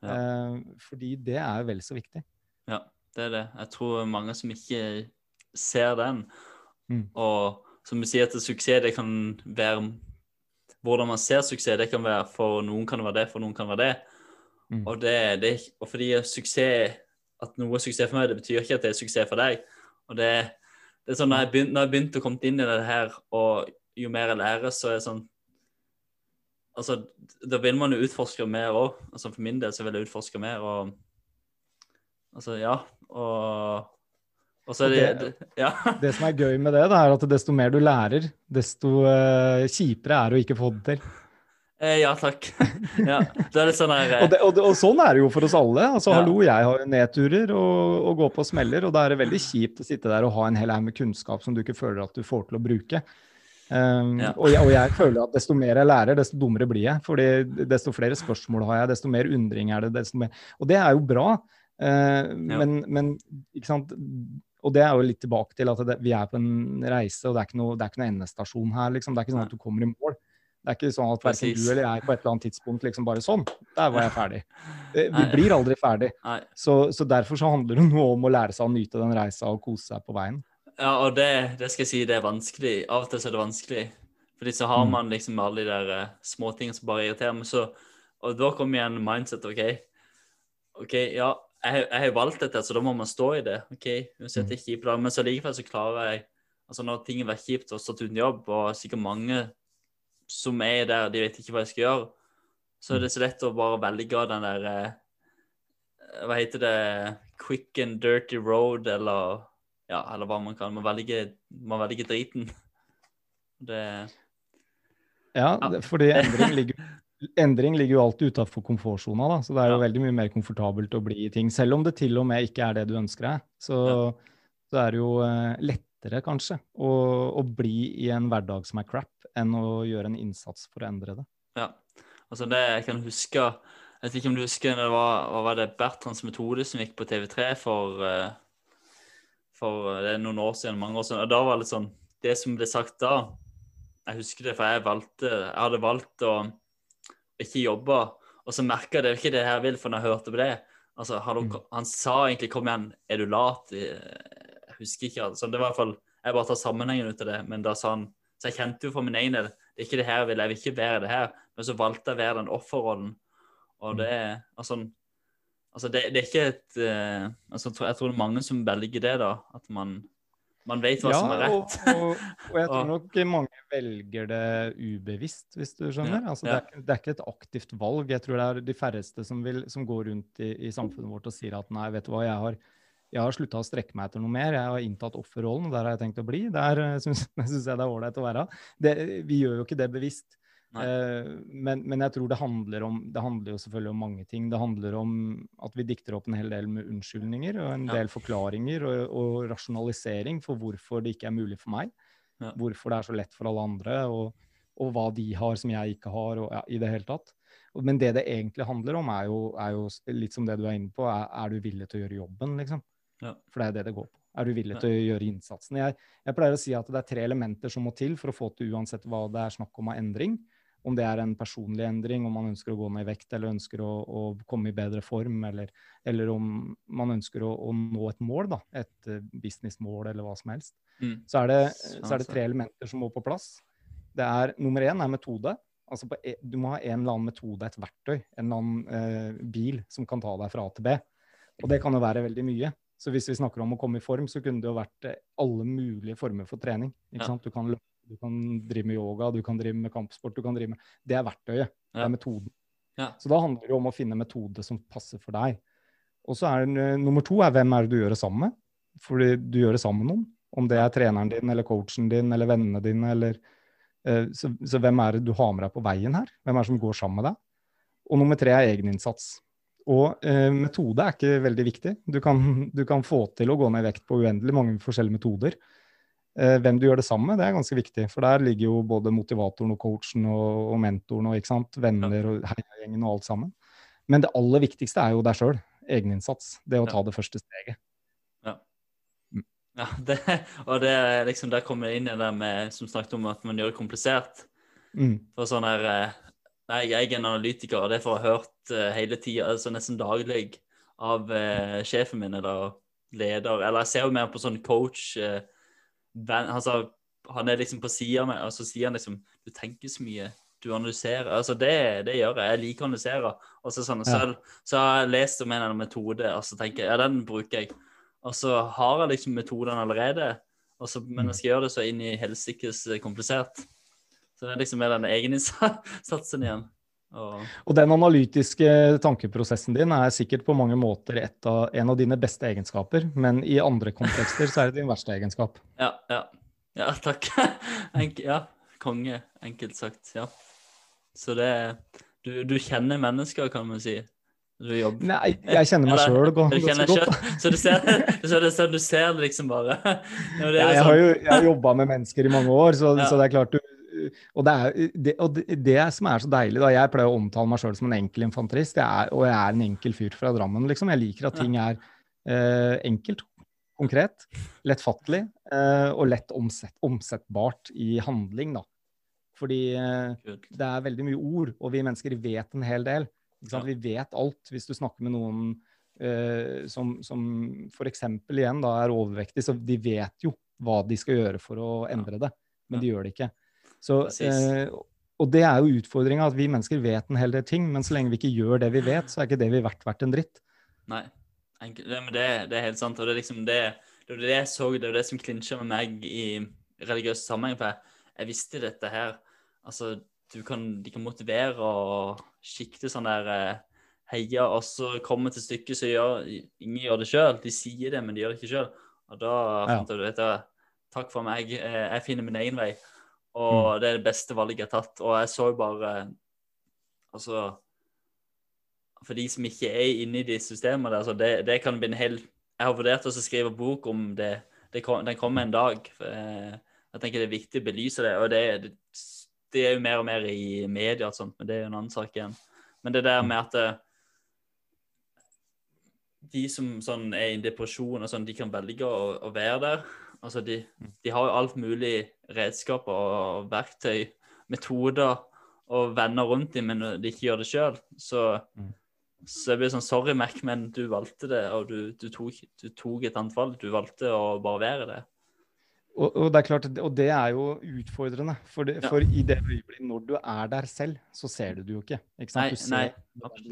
Ja. Eh, fordi det er vel så viktig. Ja, det er det. Jeg tror mange som ikke ser den, Mm. og som du sier at suksess det kan være Hvordan man ser suksess, det kan være for noen kan det være det, for noen kan det være det. Mm. Og, det, det, og fordi suksess At noe er suksess for meg, det betyr ikke at det er suksess for deg. Og det, det er sånn, når jeg, begynte, når jeg begynte å komme inn i det her, og jo mer jeg lærer, så er det sånn Altså, da vil man jo utforske mer òg. Altså, for min del så vil jeg utforske mer. og Altså, ja. Og, og så er det, det- Ja. Det som er gøy med det, det er at desto mer du lærer, desto uh, kjipere er det å ikke få det til. Eh, ja, takk. [laughs] ja. Det er litt sånn her Og, det, og, det, og sånn er det jo for oss alle. Altså, Ja. hallo, jeg har nedturer og, og går på smeller, og da er det veldig kjipt å sitte der og ha en hel haug med kunnskap som du ikke føler at du får til å bruke. Um, Ja. og, jeg, og jeg føler at desto mer jeg lærer, desto dummere blir jeg. fordi desto flere spørsmål har jeg, desto mer undring er det. Desto mer, og det er jo bra, eh, men, men ikke sant? Og det er jo litt tilbake til at det, vi er på en reise, og det er ikke noe, det er ikke noe endestasjon her. liksom. Det er ikke sånn at du kommer i mål. Det er ikke sånn at verken du eller jeg på et eller annet tidspunkt liksom bare sånn, der var jeg ferdig. [laughs] Eh, Vi blir aldri ferdig. Så, så derfor så handler det noe om å lære seg å nyte den reisa og kose seg på veien. Ja, og det, det skal jeg si, det er vanskelig. Av og til så er det vanskelig. Fordi så har Mm. man liksom alle de der uh, småtingene som bare irriterer. meg. så, og da kommer igjen mindset. OK, ok, ja, jeg, jeg har valgt dette, så da må man stå i det. ok, uansett Mm. det er kjipt, Men så likevel så klarer jeg altså Når ting har vært kjipt og stått uten jobb, og sikkert mange som er der, de vet ikke hva jeg skal gjøre, så er det så lett å bare velge den der eh, Hva heter det? Quick and dirty road, eller ja, eller hva man kan. Man velger, man velger driten. [laughs] Det Ja, Ja. fordi [laughs] endring ligger, endring ligger jo alltid utafor komfortsona, da. Så det er jo Ja. veldig mye mer komfortabelt å bli i ting. Selv om det til og med ikke er det du ønsker deg, så, så er det jo eh, lettere, kanskje, å, å bli i en hverdag som er crap, enn å gjøre en innsats for å endre det. Ja. Altså det jeg kan huske Jeg vet ikke om du husker det var, hva var det Bertrands metode som gikk på TV3 for eh, For eh, det er noen år siden, mange år siden. Og da var det litt sånn Det som ble sagt da Jeg husker det, for jeg valgte Jeg hadde valgt å ikke jobbe. Og så merka jeg det er ikke det jeg vil, for når jeg hørte på det altså, hallo, Mm. Han sa egentlig 'kom igjen, er du lat?' Husker ikke. Altså, det var i hvert fall Jeg bare tar sammenhengen ut av det, men da sa han Så jeg kjente jo for min egen del det er ikke det her jeg vil, jeg vil ikke være det her. Men så valgte jeg å være den offerrollen. Og det er altså, altså det, det er ikke et eh, altså, jeg tror- det er mange som velger det, da. At man, man vet hva som er rett. og, og jeg tror [laughs] nok mange velger det ubevisst, hvis du skjønner. Ja, Altså, ja. det, er, det er ikke et aktivt valg. Jeg tror det er de færreste som, vil, som går rundt i, i samfunnet vårt og sier at nei, vet du hva, jeg har, jeg har slutta å strekke meg etter noe mer. Jeg har inntatt offerrollen, og der har jeg tenkt å bli. Der [laughs] syns jeg det er ålreit å være. Det, vi gjør jo ikke det bevisst. Uh, men, men, jeg tror det handler om Det handler jo selvfølgelig om mange ting. Det handler om at vi dikter opp en hel del med unnskyldninger og en ja. del forklaringer og, og, rasjonalisering for hvorfor det ikke er mulig for meg. Ja. Hvorfor det er så lett for alle andre, og, og hva de har som jeg ikke har, og ja, i det hele tatt. Men det det egentlig handler om, er jo, er jo litt som det du er inne på. Er, er du villig til å gjøre jobben, liksom? For det er det det går på. Er du villig til å gjøre innsatsen? Jeg, jeg, pleier å si at det er tre elementer som må til for å få til uansett hva det er snakk om av endring. Om det er en personlig endring, om man ønsker å gå ned i vekt eller ønsker å, å komme i bedre form, eller, eller om man ønsker å, å, nå et mål, da, et uh, businessmål eller hva som helst, mm. så, er det, så, er det, tre elementer som må på plass. Det er, Nummer én er metode. Altså på, e, du må ha en eller annen metode, et verktøy, en eller annen eh, bil som kan ta deg fra A til B. Og det kan jo være veldig mye. Så hvis vi snakker om å komme i form, så kunne det jo vært eh, alle mulige former for trening. ikke sant? Du kan, du kan drive med yoga, du kan drive med kampsport. du kan drive med... Det er verktøyet. Det er metoden. Ja. Så da handler det jo om å finne metode som passer for deg. Og så er det, Nummer to er hvem er det du gjør det sammen med? Fordi du gjør det sammen med noen. Om det er treneren din eller coachen din eller vennene dine. eller uh, så, så, hvem er det du har med deg på veien her? Hvem er det som går sammen med deg? Og nummer tre er egeninnsats. Og eh, metode er ikke veldig viktig. Du kan, du kan, få til å gå ned i vekt på uendelig mange forskjellige metoder. Eh, hvem du gjør det sammen med, det er ganske viktig. For der ligger jo både motivatoren og coachen og, og mentoren og ikke sant? venner og heiagjengen og alt sammen. Men det aller viktigste er jo deg sjøl. Egeninnsats. Det å ta det første steget. Ja. Ja det, og det liksom, der kommer jeg inn i det med, som snakket om at man gjør det komplisert. Mm. For sånn her eh, Nei, jeg er en analytiker, og det får jeg hørt hele tida, altså nesten daglig, av eh, sjefen min eller leder. Eller jeg ser jo mer på sånn coach eh, venn, altså, Han er liksom på sida meg, og så sier han liksom Du tenker så mye. Du analyserer. Altså, det, det gjør jeg. Jeg liker å analysere. Og så, sånn, ja. så, så, har jeg lest om en metode, og så tenker jeg ja, den bruker jeg. Og så har jeg liksom metodene allerede, så, men jeg skal gjøre det så inn i helsikes komplisert. Så det er liksom mer den egeninnsatsen igjen. Og... den analytiske tankeprosessen din er sikkert på mange måter av, en av dine beste egenskaper, men i andre kontekster så er det din verste egenskap. Ja, ja. Ja, takk. [laughs] Enk, ja, konge, enkelt sagt. Ja. Så det du, du kjenner mennesker, kan man si. Du jobber. Nei, jeg kjenner meg sjøl ganske godt. Så du ser, så det, så du ser det liksom bare? [laughs] Ja, Jeg jeg, har jo jobba med mennesker i mange år, så, ja. så det er klart du og, det er, det, og det, det, som er så deilig da, Jeg pleier å omtale meg sjøl som en enkel infanterist, er, og jeg er en enkel fyr fra Drammen. liksom. Jeg liker at ting er eh, enkelt, konkret, lettfattelig eh, og lett omsett, omsettbart i handling. da. Fordi eh, det er veldig mye ord, og vi mennesker vet en hel del. Ja. Vi vet alt. Hvis du snakker med noen eh, som, som f.eks. igjen da er overvektig, så de vet jo hva de skal gjøre for å endre det, men de gjør det ikke. Så, eh, og det er jo utfordringa, at vi mennesker vet en hel del ting, men så lenge vi ikke gjør det vi vet, så er ikke det vi verdt verdt en dritt. Nei, det, men det, det, er helt sant. Og det er liksom det, det, det jeg så, det er det som klinsjer med meg i religiøs sammenheng. For jeg, jeg, visste dette her. Altså, kan, de kan motivere og sikte sånn der eh, heia, og så kommer til stykket, så gjør ingen gjør det sjøl. De sier det, men de gjør det ikke sjøl. Og da fant jeg ut Takk for meg, eh, jeg finner min egen vei. Og mm. det er det beste valget jeg har tatt. Og jeg så jo bare Altså For de som ikke er inne i de systemene altså det, det, kan bli en hel Jeg har vurdert å skrive bok om det. det kom, den kommer en dag. Jeg, jeg tenker det er viktig å belyse det. Og det, det, det, er jo mer og mer i media og sånt, men det er jo en annen sak igjen. Men det der med at eh, de som sånn, er i en depresjon, og sånn, de kan velge å, å være der. Altså, de, de, har jo alt mulig redskaper og verktøy, metoder og venner rundt dem, men de ikke gjør det sjøl. Så, mm. så jeg blir sånn Sorry, Mac, men du valgte det, og du, du, tok, du tok, et annet valg. Du valgte å bare være det. Og, og, det er klart, og det er jo utfordrende. For, det, ja. for i det øyeblikket når du er der selv, så ser du det jo ikke. ikke sant? Du ser nei,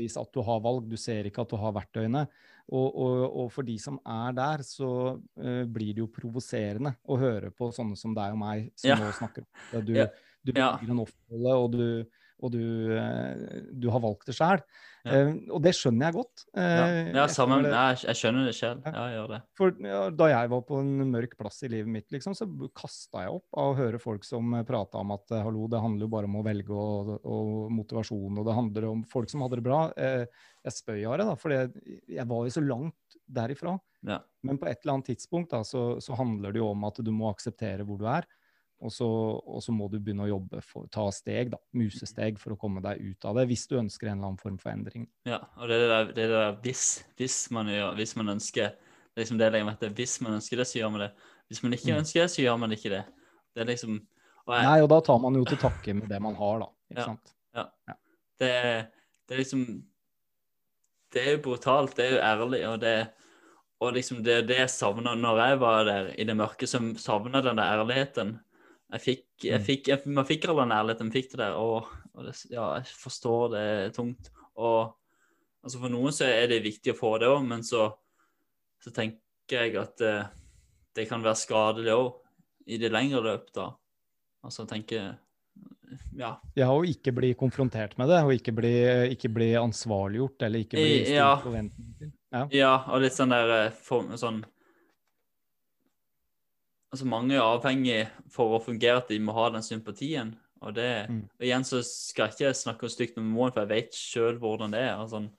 at du har valg, du ser ikke at du har verktøyene. Og, og, og, for de som er der, så uh, blir det jo provoserende å høre på sånne som deg og meg, som ja. nå snakker om det. Du, ja. du velger en offerrolle, og du, og du, eh, du har valgt det sjøl. Ja. Eh, og det skjønner jeg godt. Ja, eh, ja sammen. jeg, jeg skjønner det selv. Ja. Ja, jeg gjør det. For ja, Da jeg var på en mørk plass i livet mitt, liksom, så kasta jeg opp av å høre folk som prata om at hallo, det handler jo bare om å velge og, og motivasjon, og det handler om folk som hadde det bra. Jeg spøy av det, da, for jeg var jo så langt derifra. Ja. Men på et eller annet tidspunkt da, så, så handler det jo om at du må akseptere hvor du er. Og så, og så må du begynne å jobbe for ta steg, da, musesteg, for å komme deg ut av det. Hvis du ønsker en eller annen form for endring. Ja, og det er det der, det er hvis, hvis man gjør, hvis man ønsker det er liksom det jeg legger. Hvis man ønsker det, så gjør man det. Hvis man ikke Mm. ønsker det, så gjør man ikke det. Det er liksom og jeg, Nei, og da tar man jo til takke med det man har, da. Ikke Ja. sant? det, er- det er liksom Det er jo brutalt, det er jo ærlig, og det og liksom det det jeg savna når jeg var der i det mørke, som savna den der ærligheten. Jeg fikk, jeg Mm. fikk, jeg, Man fikk all den ærligheten, man fikk det der. Og, og det, ja, jeg forstår det er tungt. Og altså for noen så er det viktig å få det òg, men så, så tenker jeg at det, det kan være skadelig òg i det lengre løp, da. Altså tenker Ja. Ja, og ikke bli konfrontert med det, og ikke bli, ikke bli ansvarliggjort, eller ikke bli stilt ja. forventninger til. Ja. Ja, og litt sånn der for, sånn Altså, mange er avhengig for å fungere at de må ha den sympatien. Og det Mm. og Igjen så skal jeg ikke snakke stygt om noen, for jeg vet sjøl hvordan det er. Altså,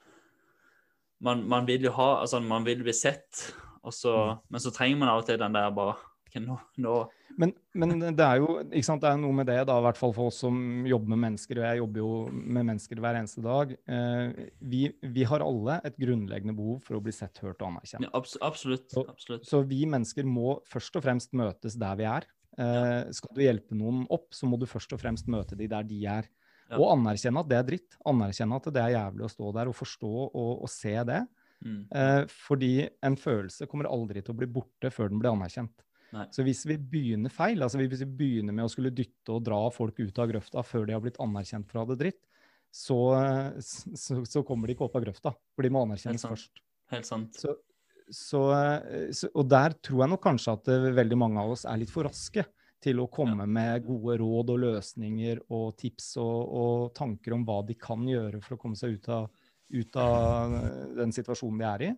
man, man vil jo ha Altså, man vil bli sett, og så, Mm. men så trenger man av og til den der bare ok, nå, nå Men, men det er jo ikke sant, det er noe med det, da, i hvert fall for oss som jobber med mennesker, og jeg jobber jo med mennesker hver eneste dag. Eh, vi, vi har alle et grunnleggende behov for å bli sett, hørt og anerkjent. ja, abs Absolutt. Så- absolutt. Så vi mennesker må først og fremst møtes der vi er. Eh, skal du hjelpe noen opp, så må du først og fremst møte de der de er. Ja. Og anerkjenne at det er dritt. Anerkjenne at det er jævlig å stå der og forstå og, og se det. Mm. Eh, fordi en følelse kommer aldri til å bli borte før den blir anerkjent. Nei. Så hvis vi begynner feil, altså hvis vi begynner med å skulle dytte og dra folk ut av grøfta før de har blitt anerkjent for å ha det dritt, så, så, så kommer de ikke opp av grøfta. For de må anerkjennes først. Helt sant. Så, så, og der tror jeg nok kanskje at eh, veldig mange av oss er litt for raske til å komme med gode råd og løsninger og tips og, og tanker om hva de kan gjøre for å komme seg ut av, ut av eh, den situasjonen de er i.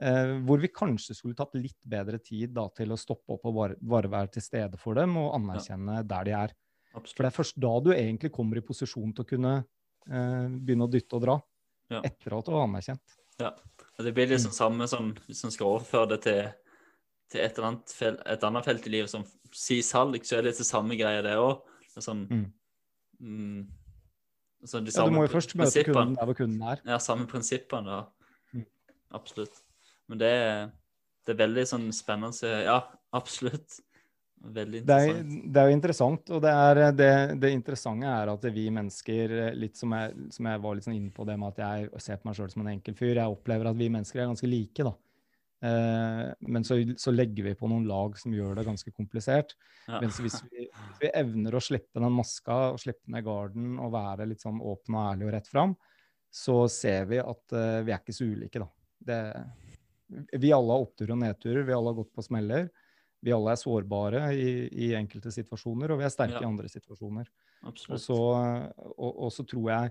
Eh, hvor vi kanskje skulle tatt litt bedre tid da, til å stoppe opp og bare, bare være til stede for dem og anerkjenne der de er. For det er først da du egentlig kommer i posisjon til å kunne eh, begynne å dytte og dra. Ja. Etter at du har anerkjent. Og det blir Mm. liksom samme som hvis en skal overføre det til, til et, eller annet fel, et annet felt i livet som si salg, så er det det samme greia det òg. Sånn, Mm. mm, altså de Ja, du må jo først møte kunden der hvor kunden er. Ja, samme prinsippene. da. Mm. Absolutt. Men det, er- det er veldig sånn spennende. Ja, absolutt. Veldig Det er, interessant. det er jo interessant, og det, er, det, det interessante er at vi mennesker, litt som jeg, som jeg var litt sånn inne på det med at jeg ser på meg sjøl som en enkel fyr, jeg opplever at vi mennesker er ganske like, da. Eh, men så, så legger vi på noen lag som gjør det ganske komplisert. Ja. Mens hvis vi, hvis vi evner å slippe den maska og slippe ned garden og være litt sånn åpen og ærlig og rett fram, så ser vi at eh, vi er ikke så ulike, da. Det, vi alle har oppturer og nedturer, vi alle har gått på smeller. Vi alle er sårbare i, i enkelte situasjoner, og vi er sterke Ja. i andre situasjoner. Og så, og, og så tror jeg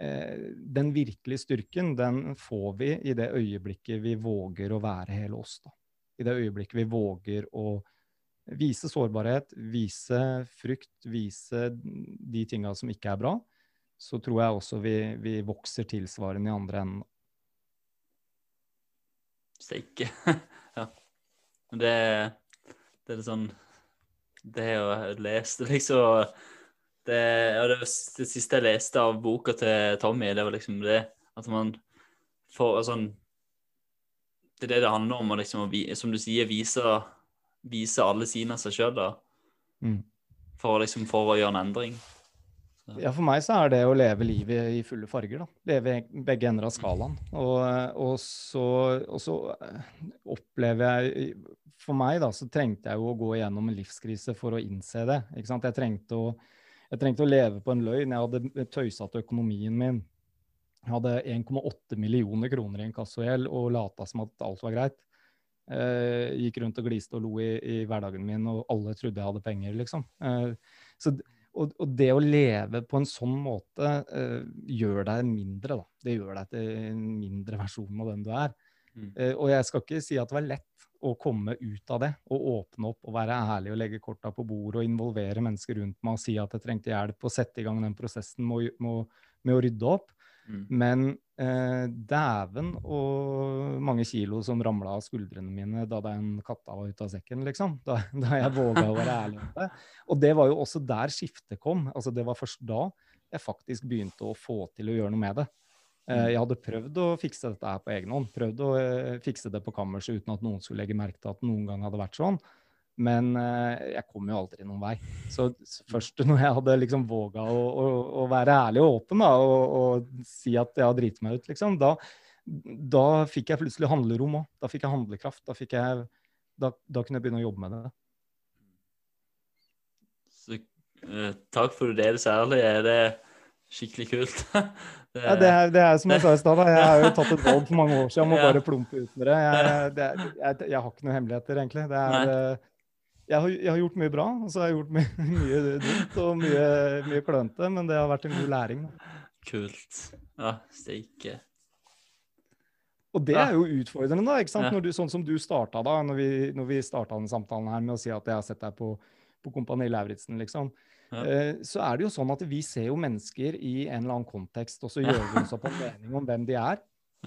eh, den virkelige styrken, den får vi i det øyeblikket vi våger å være hele oss. Da. I det øyeblikket vi våger å vise sårbarhet, vise frykt, vise de tinga som ikke er bra, så tror jeg også vi, vi vokser tilsvarende i andre enden. Steike. [laughs] ja. Men det, det er litt sånn Det har jeg lest [laughs] liksom det, ja, det, det siste jeg leste av boka til Tommy, det var liksom det at man får sånn Det er det det handler om, å liksom, å som du sier, vise, vise alle sidene av seg sjøl, da. Mm. For, liksom, for å gjøre en endring. Ja, for meg så er det å leve livet i fulle farger, da. Leve i begge ender av skalaen. Og, og, så, og så eh, opplever jeg For meg, da, så trengte jeg jo å gå igjennom en livskrise for å innse det. Ikke sant? Jeg trengte å, jeg trengte å leve på en løgn. Jeg hadde tøysete økonomien min. Jeg hadde 1,8 millioner kroner i inkassogjeld og lata som at alt var greit. Eh, gikk rundt og gliste og lo i, i hverdagen min, og alle trodde jeg hadde penger, liksom. Eh, så, og, og, det å leve på en sånn måte uh, gjør deg mindre, da. Det gjør deg til en mindre versjon av den du er. Mm. Uh, og jeg skal ikke si at det var lett å komme ut av det og åpne opp og være ærlig og legge korta på bordet og involvere mennesker rundt meg og si at jeg trengte hjelp og sette i gang den prosessen med, med, med å rydde opp. Mm. Men eh, dæven og mange kilo som ramla av skuldrene mine da den katta var ute av sekken, liksom. [laughs] Da, da jeg våga å være ærlig om det. Og det var jo også der skiftet kom. Altså Det var først da jeg faktisk begynte å få til å gjøre noe med det. Eh, mm. jeg hadde prøvd å fikse dette her på egen hånd. Prøvd å eh, fikse det på kammerset uten at noen skulle legge merke til at det noen gang hadde vært sånn. Men eh, jeg kom jo aldri noen vei. Så først når jeg hadde liksom våga å, å, å, være ærlig og åpen da, og, og si at jeg har driti meg ut, liksom, da, da, fikk jeg plutselig handlerom òg. Da fikk jeg handlekraft. Da, fikk jeg, da, da, kunne jeg begynne å jobbe med det. Så, uh, takk for det du sa. Er det skikkelig kult? det, [laughs] ja, det, er, det er som jeg sa i stad. Jeg har jo tatt et valg for mange år siden om å [laughs] bare plumpe ut med det. Jeg, det jeg, jeg, har ikke noen hemmeligheter, egentlig. Det er, eh, jeg har, jeg har, gjort mye bra, og så har jeg gjort mye, [laughs] mye dumt og mye, mye klønete, men det har vært en god læring. Da. Kult. Ja, steike. Og det er jo utfordrende, da. ikke sant? Ja. Du, sånn som du starta da, når vi, når vi starta denne samtalen her med å si at jeg har sett deg på, på Kompani Lauritzen, liksom. Ja. Eh, så er det jo sånn at vi ser jo mennesker i en eller annen kontekst, og så gjør vi oss opp en mening om hvem de er.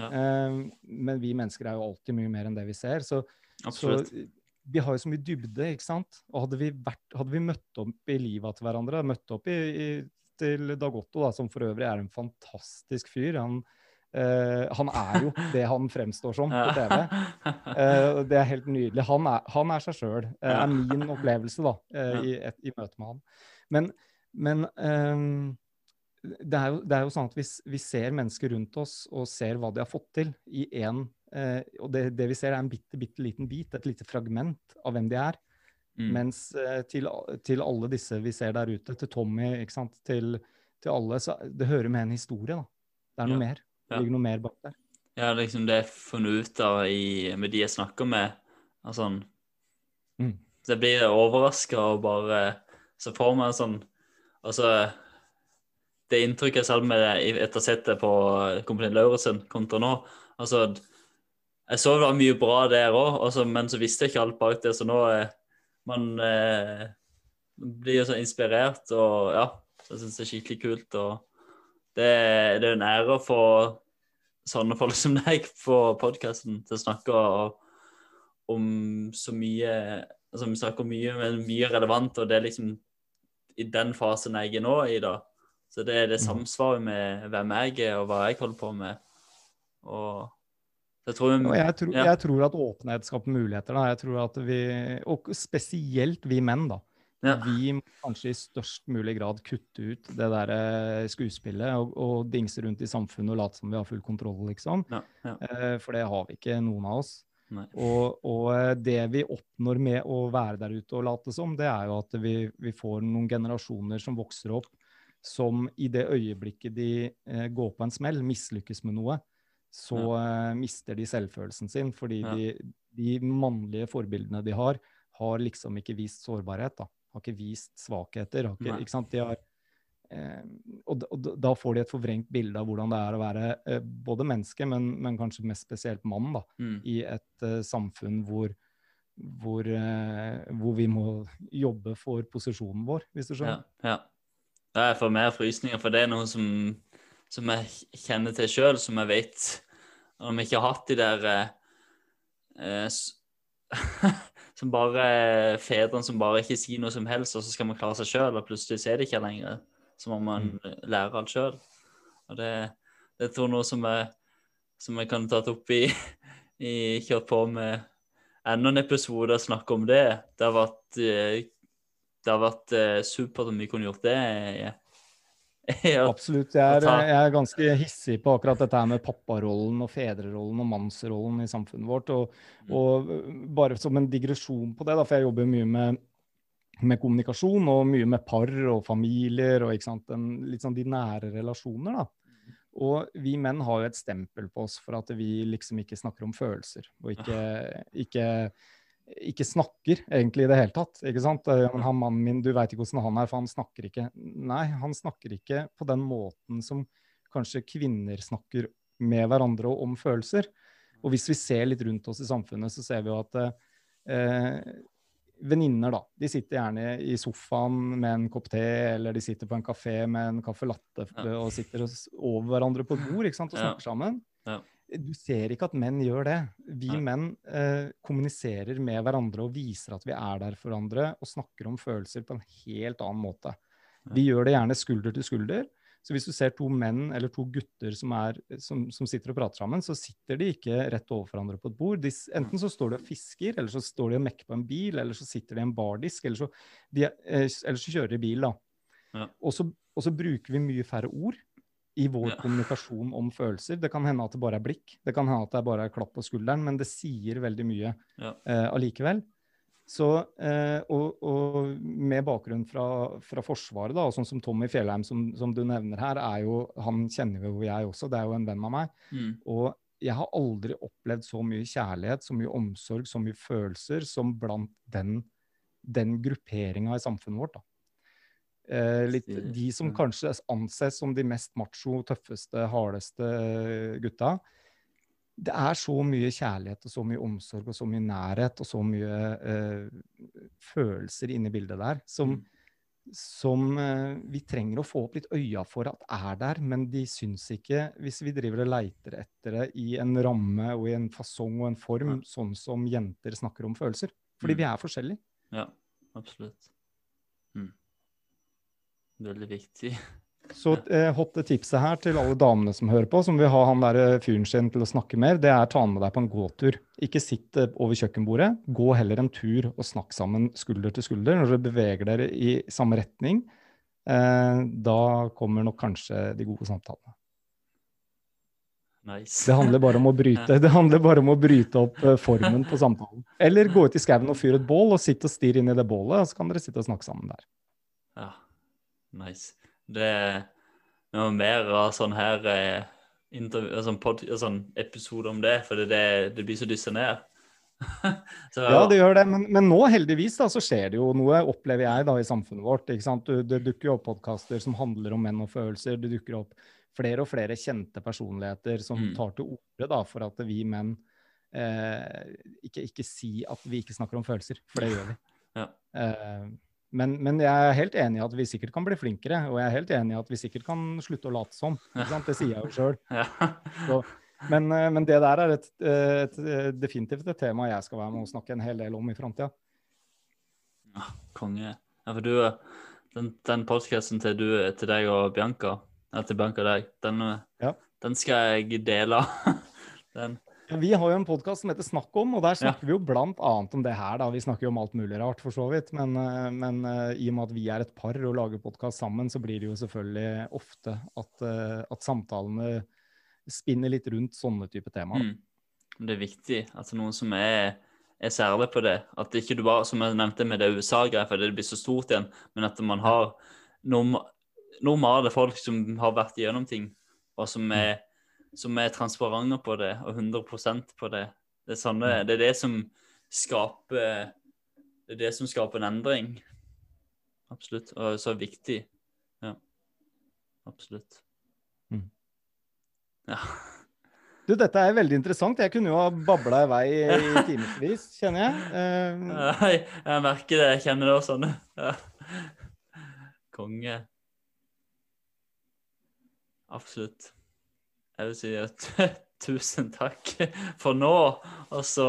Eh, men vi mennesker er jo alltid mye mer enn det vi ser. Så, så vi har jo så mye dybde, ikke sant. Og hadde vi, vært, hadde vi møtt opp i livet til hverandre, møtt opp i, i, til Dagotto, da, som for øvrig er en fantastisk fyr han, eh, han er jo det han fremstår som på TV. Eh, det er helt nydelig. Han er, han er seg sjøl, eh, er min opplevelse da, eh, i, et, i, møte med han. Men, men eh, det, er jo, det, er jo, sånn at vi, vi ser mennesker rundt oss og ser hva de har fått til i én Eh, og det, det, vi ser, er en bitte, bitte liten bit, et lite fragment av hvem de er. Mm. Mens eh, til, til, alle disse vi ser der ute, til Tommy, ikke sant, til, til alle, så det hører med en historie, da. Det er noe ja. mer. Det ligger noe mer bak der. Ja, liksom det jeg har funnet ut av i, med de jeg snakker med. Altså, mm. Så jeg blir overraska og bare ser for meg sånn Altså Det inntrykket selv med etter settet på Kompani Lauritzen kontra nå altså jeg så det var mye bra der òg, men så visste jeg ikke alt bak det. Så nå eh, man eh, blir jo så inspirert, og ja, så jeg syns det er skikkelig kult. Og det, det er en ære å få sånne [laughs] folk som deg på podkasten til å snakke om så mye altså Vi snakker mye, men mye relevant, og det er liksom i den fasen jeg er nå i, da. Så det er det mm. samsvaret med hvem jeg er, og hva jeg holder på med. Og jeg tror, jeg, tror, ja. jeg tror, at åpenhet skaper muligheter. Da. Jeg tror at vi, Og spesielt vi menn, da. Ja. Vi må kanskje i størst mulig grad kutte ut det der eh, skuespillet og, og dingse rundt i samfunnet og late som vi har full kontroll, liksom. Ja, eh, for det har vi ikke, noen av oss. Og, og, eh, det vi oppnår med å være der ute og late som, det er jo at vi, vi får noen generasjoner som vokser opp, som i det øyeblikket de eh, går på en smell, mislykkes med noe, så ja. eh, mister de selvfølelsen sin. Fordi ja. de, de, mannlige forbildene de har, har liksom ikke vist sårbarhet. da. Har ikke vist svakheter. Har ikke, ikke sant? De har, eh, og, og, da får de et forvrengt bilde av hvordan det er å være uh, både menneske, men, men, kanskje mest spesielt mann, da, mm. i et samfunn hvor, hvor, hvor, vi må jobbe for posisjonen vår, hvis du skjønner. Ja, ja. Jeg får mer frysninger, for det er noe som, som jeg kjenner til sjøl, som jeg vet Om vi ikke har hatt de der eh, [laughs] Som bare fedrene som bare ikke sier noe som helst, og så skal man klare seg sjøl, og plutselig ser det ikke lenger. Så må man mm. lære alt sjøl. Og det, det tror jeg noe som jeg, som jeg kan tatt opp i, [laughs] i Kjørt på med enda en episode og snakke om det. Det har vært, eh, det har vært eh, supert om vi kunne gjort det. [laughs] ja. Absolutt. Jeg er, jeg er, ganske hissig på akkurat dette her med papparollen og fedrerollen og mannsrollen i samfunnet vårt. Og, mm. og bare som en digresjon på det, da, for jeg jobber mye med, med kommunikasjon og mye med par og familier og en, litt sånn de nære relasjoner. da. Og vi menn har jo et stempel på oss for at vi liksom ikke snakker om følelser. Og ikke, ikke ikke snakker egentlig i det hele tatt. ikke sant? Eh, Men han mannen min, du veit ikke hvordan han er, for han snakker ikke Nei, han snakker ikke på den måten som kanskje kvinner snakker med hverandre og om følelser. Og hvis vi ser litt rundt oss i samfunnet, så ser vi jo at eh, venninner, da, de sitter gjerne i sofaen med en kopp te, eller de sitter på en kafé med en caffè latte og sitter over hverandre på et bord ikke sant, og snakker sammen. Ja. Du ser ikke at menn gjør det. Vi Nei. menn eh, kommuniserer med hverandre og viser at vi er der for hverandre, og snakker om følelser på en helt annen måte. Vi gjør det gjerne skulder til skulder. Så hvis du ser to menn eller to gutter som, er, som, som sitter og prater sammen, så sitter de ikke rett over hverandre på et bord. De, enten så står de og fisker, eller så står de og mekker på en bil, eller så sitter de i en bardisk, eller så, de, eh, eller så kjører de bil, da. Ja. Og, så, og så bruker vi mye færre ord i vår Ja. kommunikasjon om følelser. Det kan hende at det bare er blikk, det kan hende at det bare er klapp på skulderen, men det sier veldig mye Ja. eh, allikevel. Så, eh, og, og med bakgrunn fra, fra Forsvaret, da, og sånn som Tommy Fjellheim, som, som du nevner her, er jo, han kjenner jo jeg også, det er jo en venn av meg. Mm. Og jeg har aldri opplevd så mye kjærlighet, så mye omsorg, så mye følelser som blant den, den grupperinga i samfunnet vårt. da. Eh, litt, de som kanskje anses som de mest macho, tøffeste, hardeste eh, gutta. Det er så mye kjærlighet og så mye omsorg og så mye nærhet og så mye eh, følelser inni bildet der som, Mm. som eh, vi trenger å få opp litt øya for at er der, men de syns ikke, hvis vi driver og leiter etter det i en ramme og i en fasong og en form, sånn som jenter snakker om følelser. Fordi Mm. vi er forskjellige. Ja, absolutt. Veldig viktig. Så eh, hotte tipset her til alle damene som hører på, som vil ha han der eh, fyren sin til å snakke mer, det er ta han med deg på en gåtur. Ikke sitt eh, over kjøkkenbordet. Gå heller en tur og snakk sammen skulder til skulder. Når dere beveger dere i samme retning, eh, da kommer nok kanskje de gode samtalene. Nice. Det handler bare om å bryte, [laughs] det handler bare om å bryte opp eh, formen på samtalen. Eller gå ut i skauen og fyre et bål, og sitte og stirre inn i det bålet, og så kan dere sitte og snakke sammen der. Ja, nice. Det er noe mer av sånn her eh, intervju, sånn, pod, sånn episode om det, for det, det, blir så dyssa ned. [laughs] så, Ja, det gjør det, men, men nå heldigvis da, så skjer det jo noe, opplever jeg da i samfunnet vårt. ikke sant? Det dukker jo opp podkaster som handler om menn og følelser. Det dukker opp flere og flere kjente personligheter som Mm. tar til orde for at vi menn eh, ikke, ikke si at vi ikke snakker om følelser, for det gjør vi. Ja. Eh, men, men jeg er helt enig i at vi sikkert kan bli flinkere, og jeg er helt enig i at vi sikkert kan slutte å late som. Det sier jeg jo sjøl. [laughs] men, eh, men det der er et, eh, et, eh, definitivt et tema jeg skal være med og snakke en hel del om i framtida. Ja, konge. Ja, for du, den, den podkasten til, du- til deg og Bianca, ja, til Bianca og deg, den, Ja. den skal jeg dele. [laughs] den. Ja, vi har jo en podkast som heter Snakk om, og der snakker vi jo blant annet om det her. da. Vi snakker jo om alt mulig rart, for så vidt. Men, eh, men eh, i og med at vi er et par og lager podkast sammen, så blir det jo selvfølgelig ofte at, eh, at samtalene spinner litt rundt sånne type temaer. Mm. Det er viktig at noen som er, er særlig på det. At ikke du bare, som jeg nevnte med det USA-greia, for det blir så stort igjen, men at man har norm, normale folk som har vært igjennom ting, og som er, som er transparente på det, og 100% på det. Det er, sånne, det er det som skaper Det er det som skaper en endring. Absolutt. Og så viktig. Ja. Absolutt. Mm. Ja. Du, dette er veldig interessant. Jeg kunne jo ha babla i vei i [laughs] timevis, kjenner jeg. Nei, jeg merker det. Jeg kjenner det også sånn. Ja. Konge. Absolutt. Jeg vil si at [laughs] tusen takk for nå. Og så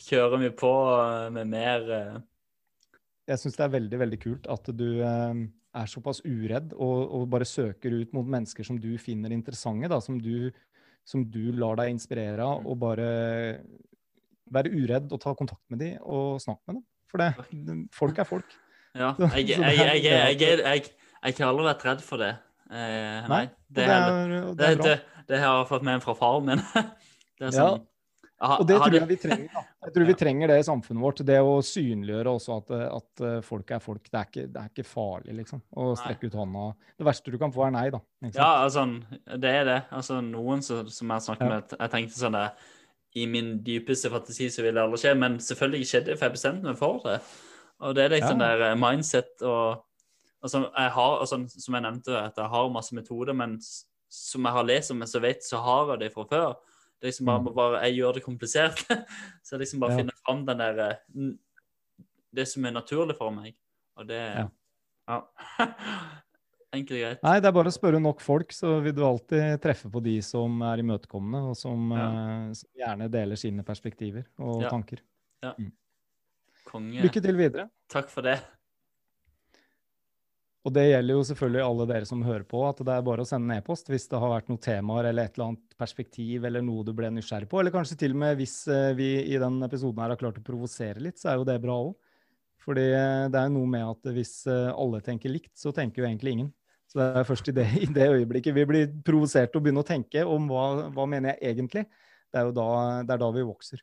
kjører vi på med mer eh, jeg syns det er veldig veldig kult at du eh, er såpass uredd og, og bare søker ut mot mennesker som du finner interessante, da, som du, som du lar deg inspirere av, og bare være uredd og ta kontakt med dem og snakke med dem. For det, folk er folk. Ja. Så- Jeg, så jeg, jeg, jeg, jeg, jeg, jeg har aldri vært redd for det. Eh, nei. Det, det er, det det, er det, det har jeg fått med fra faren min. [laughs] Det Ja. sånn, har- Og det tror jeg vi trenger. Da. [laughs] Jeg tror vi trenger det i samfunnet vårt. Det å synliggjøre også at, at eh, folk er folk. Det er ikke, det er ikke farlig, liksom. Å strekke ut hånda. Det verste du kan få, er nei, da. Ja, altså, det er det. Altså, noen som, som jeg har snakket Ja. med, jeg tenkte sånn der i min dypeste fantasi så vil det aldri skje, men selvfølgelig skjedde det, for jeg bestemte meg for det. Og det er liksom Ja. sånn der eh, mindset og altså, jeg har, sånn, Som jeg nevnte, at jeg har masse metoder, men som jeg har lest om, så vet så har jeg det fra før. Det er liksom bare, Mm. bare Jeg gjør det komplisert. [laughs] så jeg liksom bare Ja. finner fram den der eh, Det som er naturlig for meg. Og det Ja. Ja. [laughs] Enkelt og greit. Nei, det er bare å spørre nok folk, så vil du alltid treffe på de som er imøtekommende, og som, Ja. uh, som gjerne deler sine perspektiver og Ja. tanker. Konge. Lykke til videre. Takk for det. Og det gjelder jo selvfølgelig alle dere som hører på, at det er bare å sende en e-post hvis det har vært noen temaer eller et eller annet perspektiv eller noe du ble nysgjerrig på. Eller kanskje til og med hvis eh, vi i den episoden her har klart å provosere litt, så er jo det bra òg. Fordi eh, det er noe med at hvis eh, alle tenker likt, så tenker jo egentlig ingen. Så det er først i det, [laughs] i det øyeblikket vi blir provosert og begynner å tenke om hva, hva mener jeg egentlig, det er jo da, det er da vi vokser.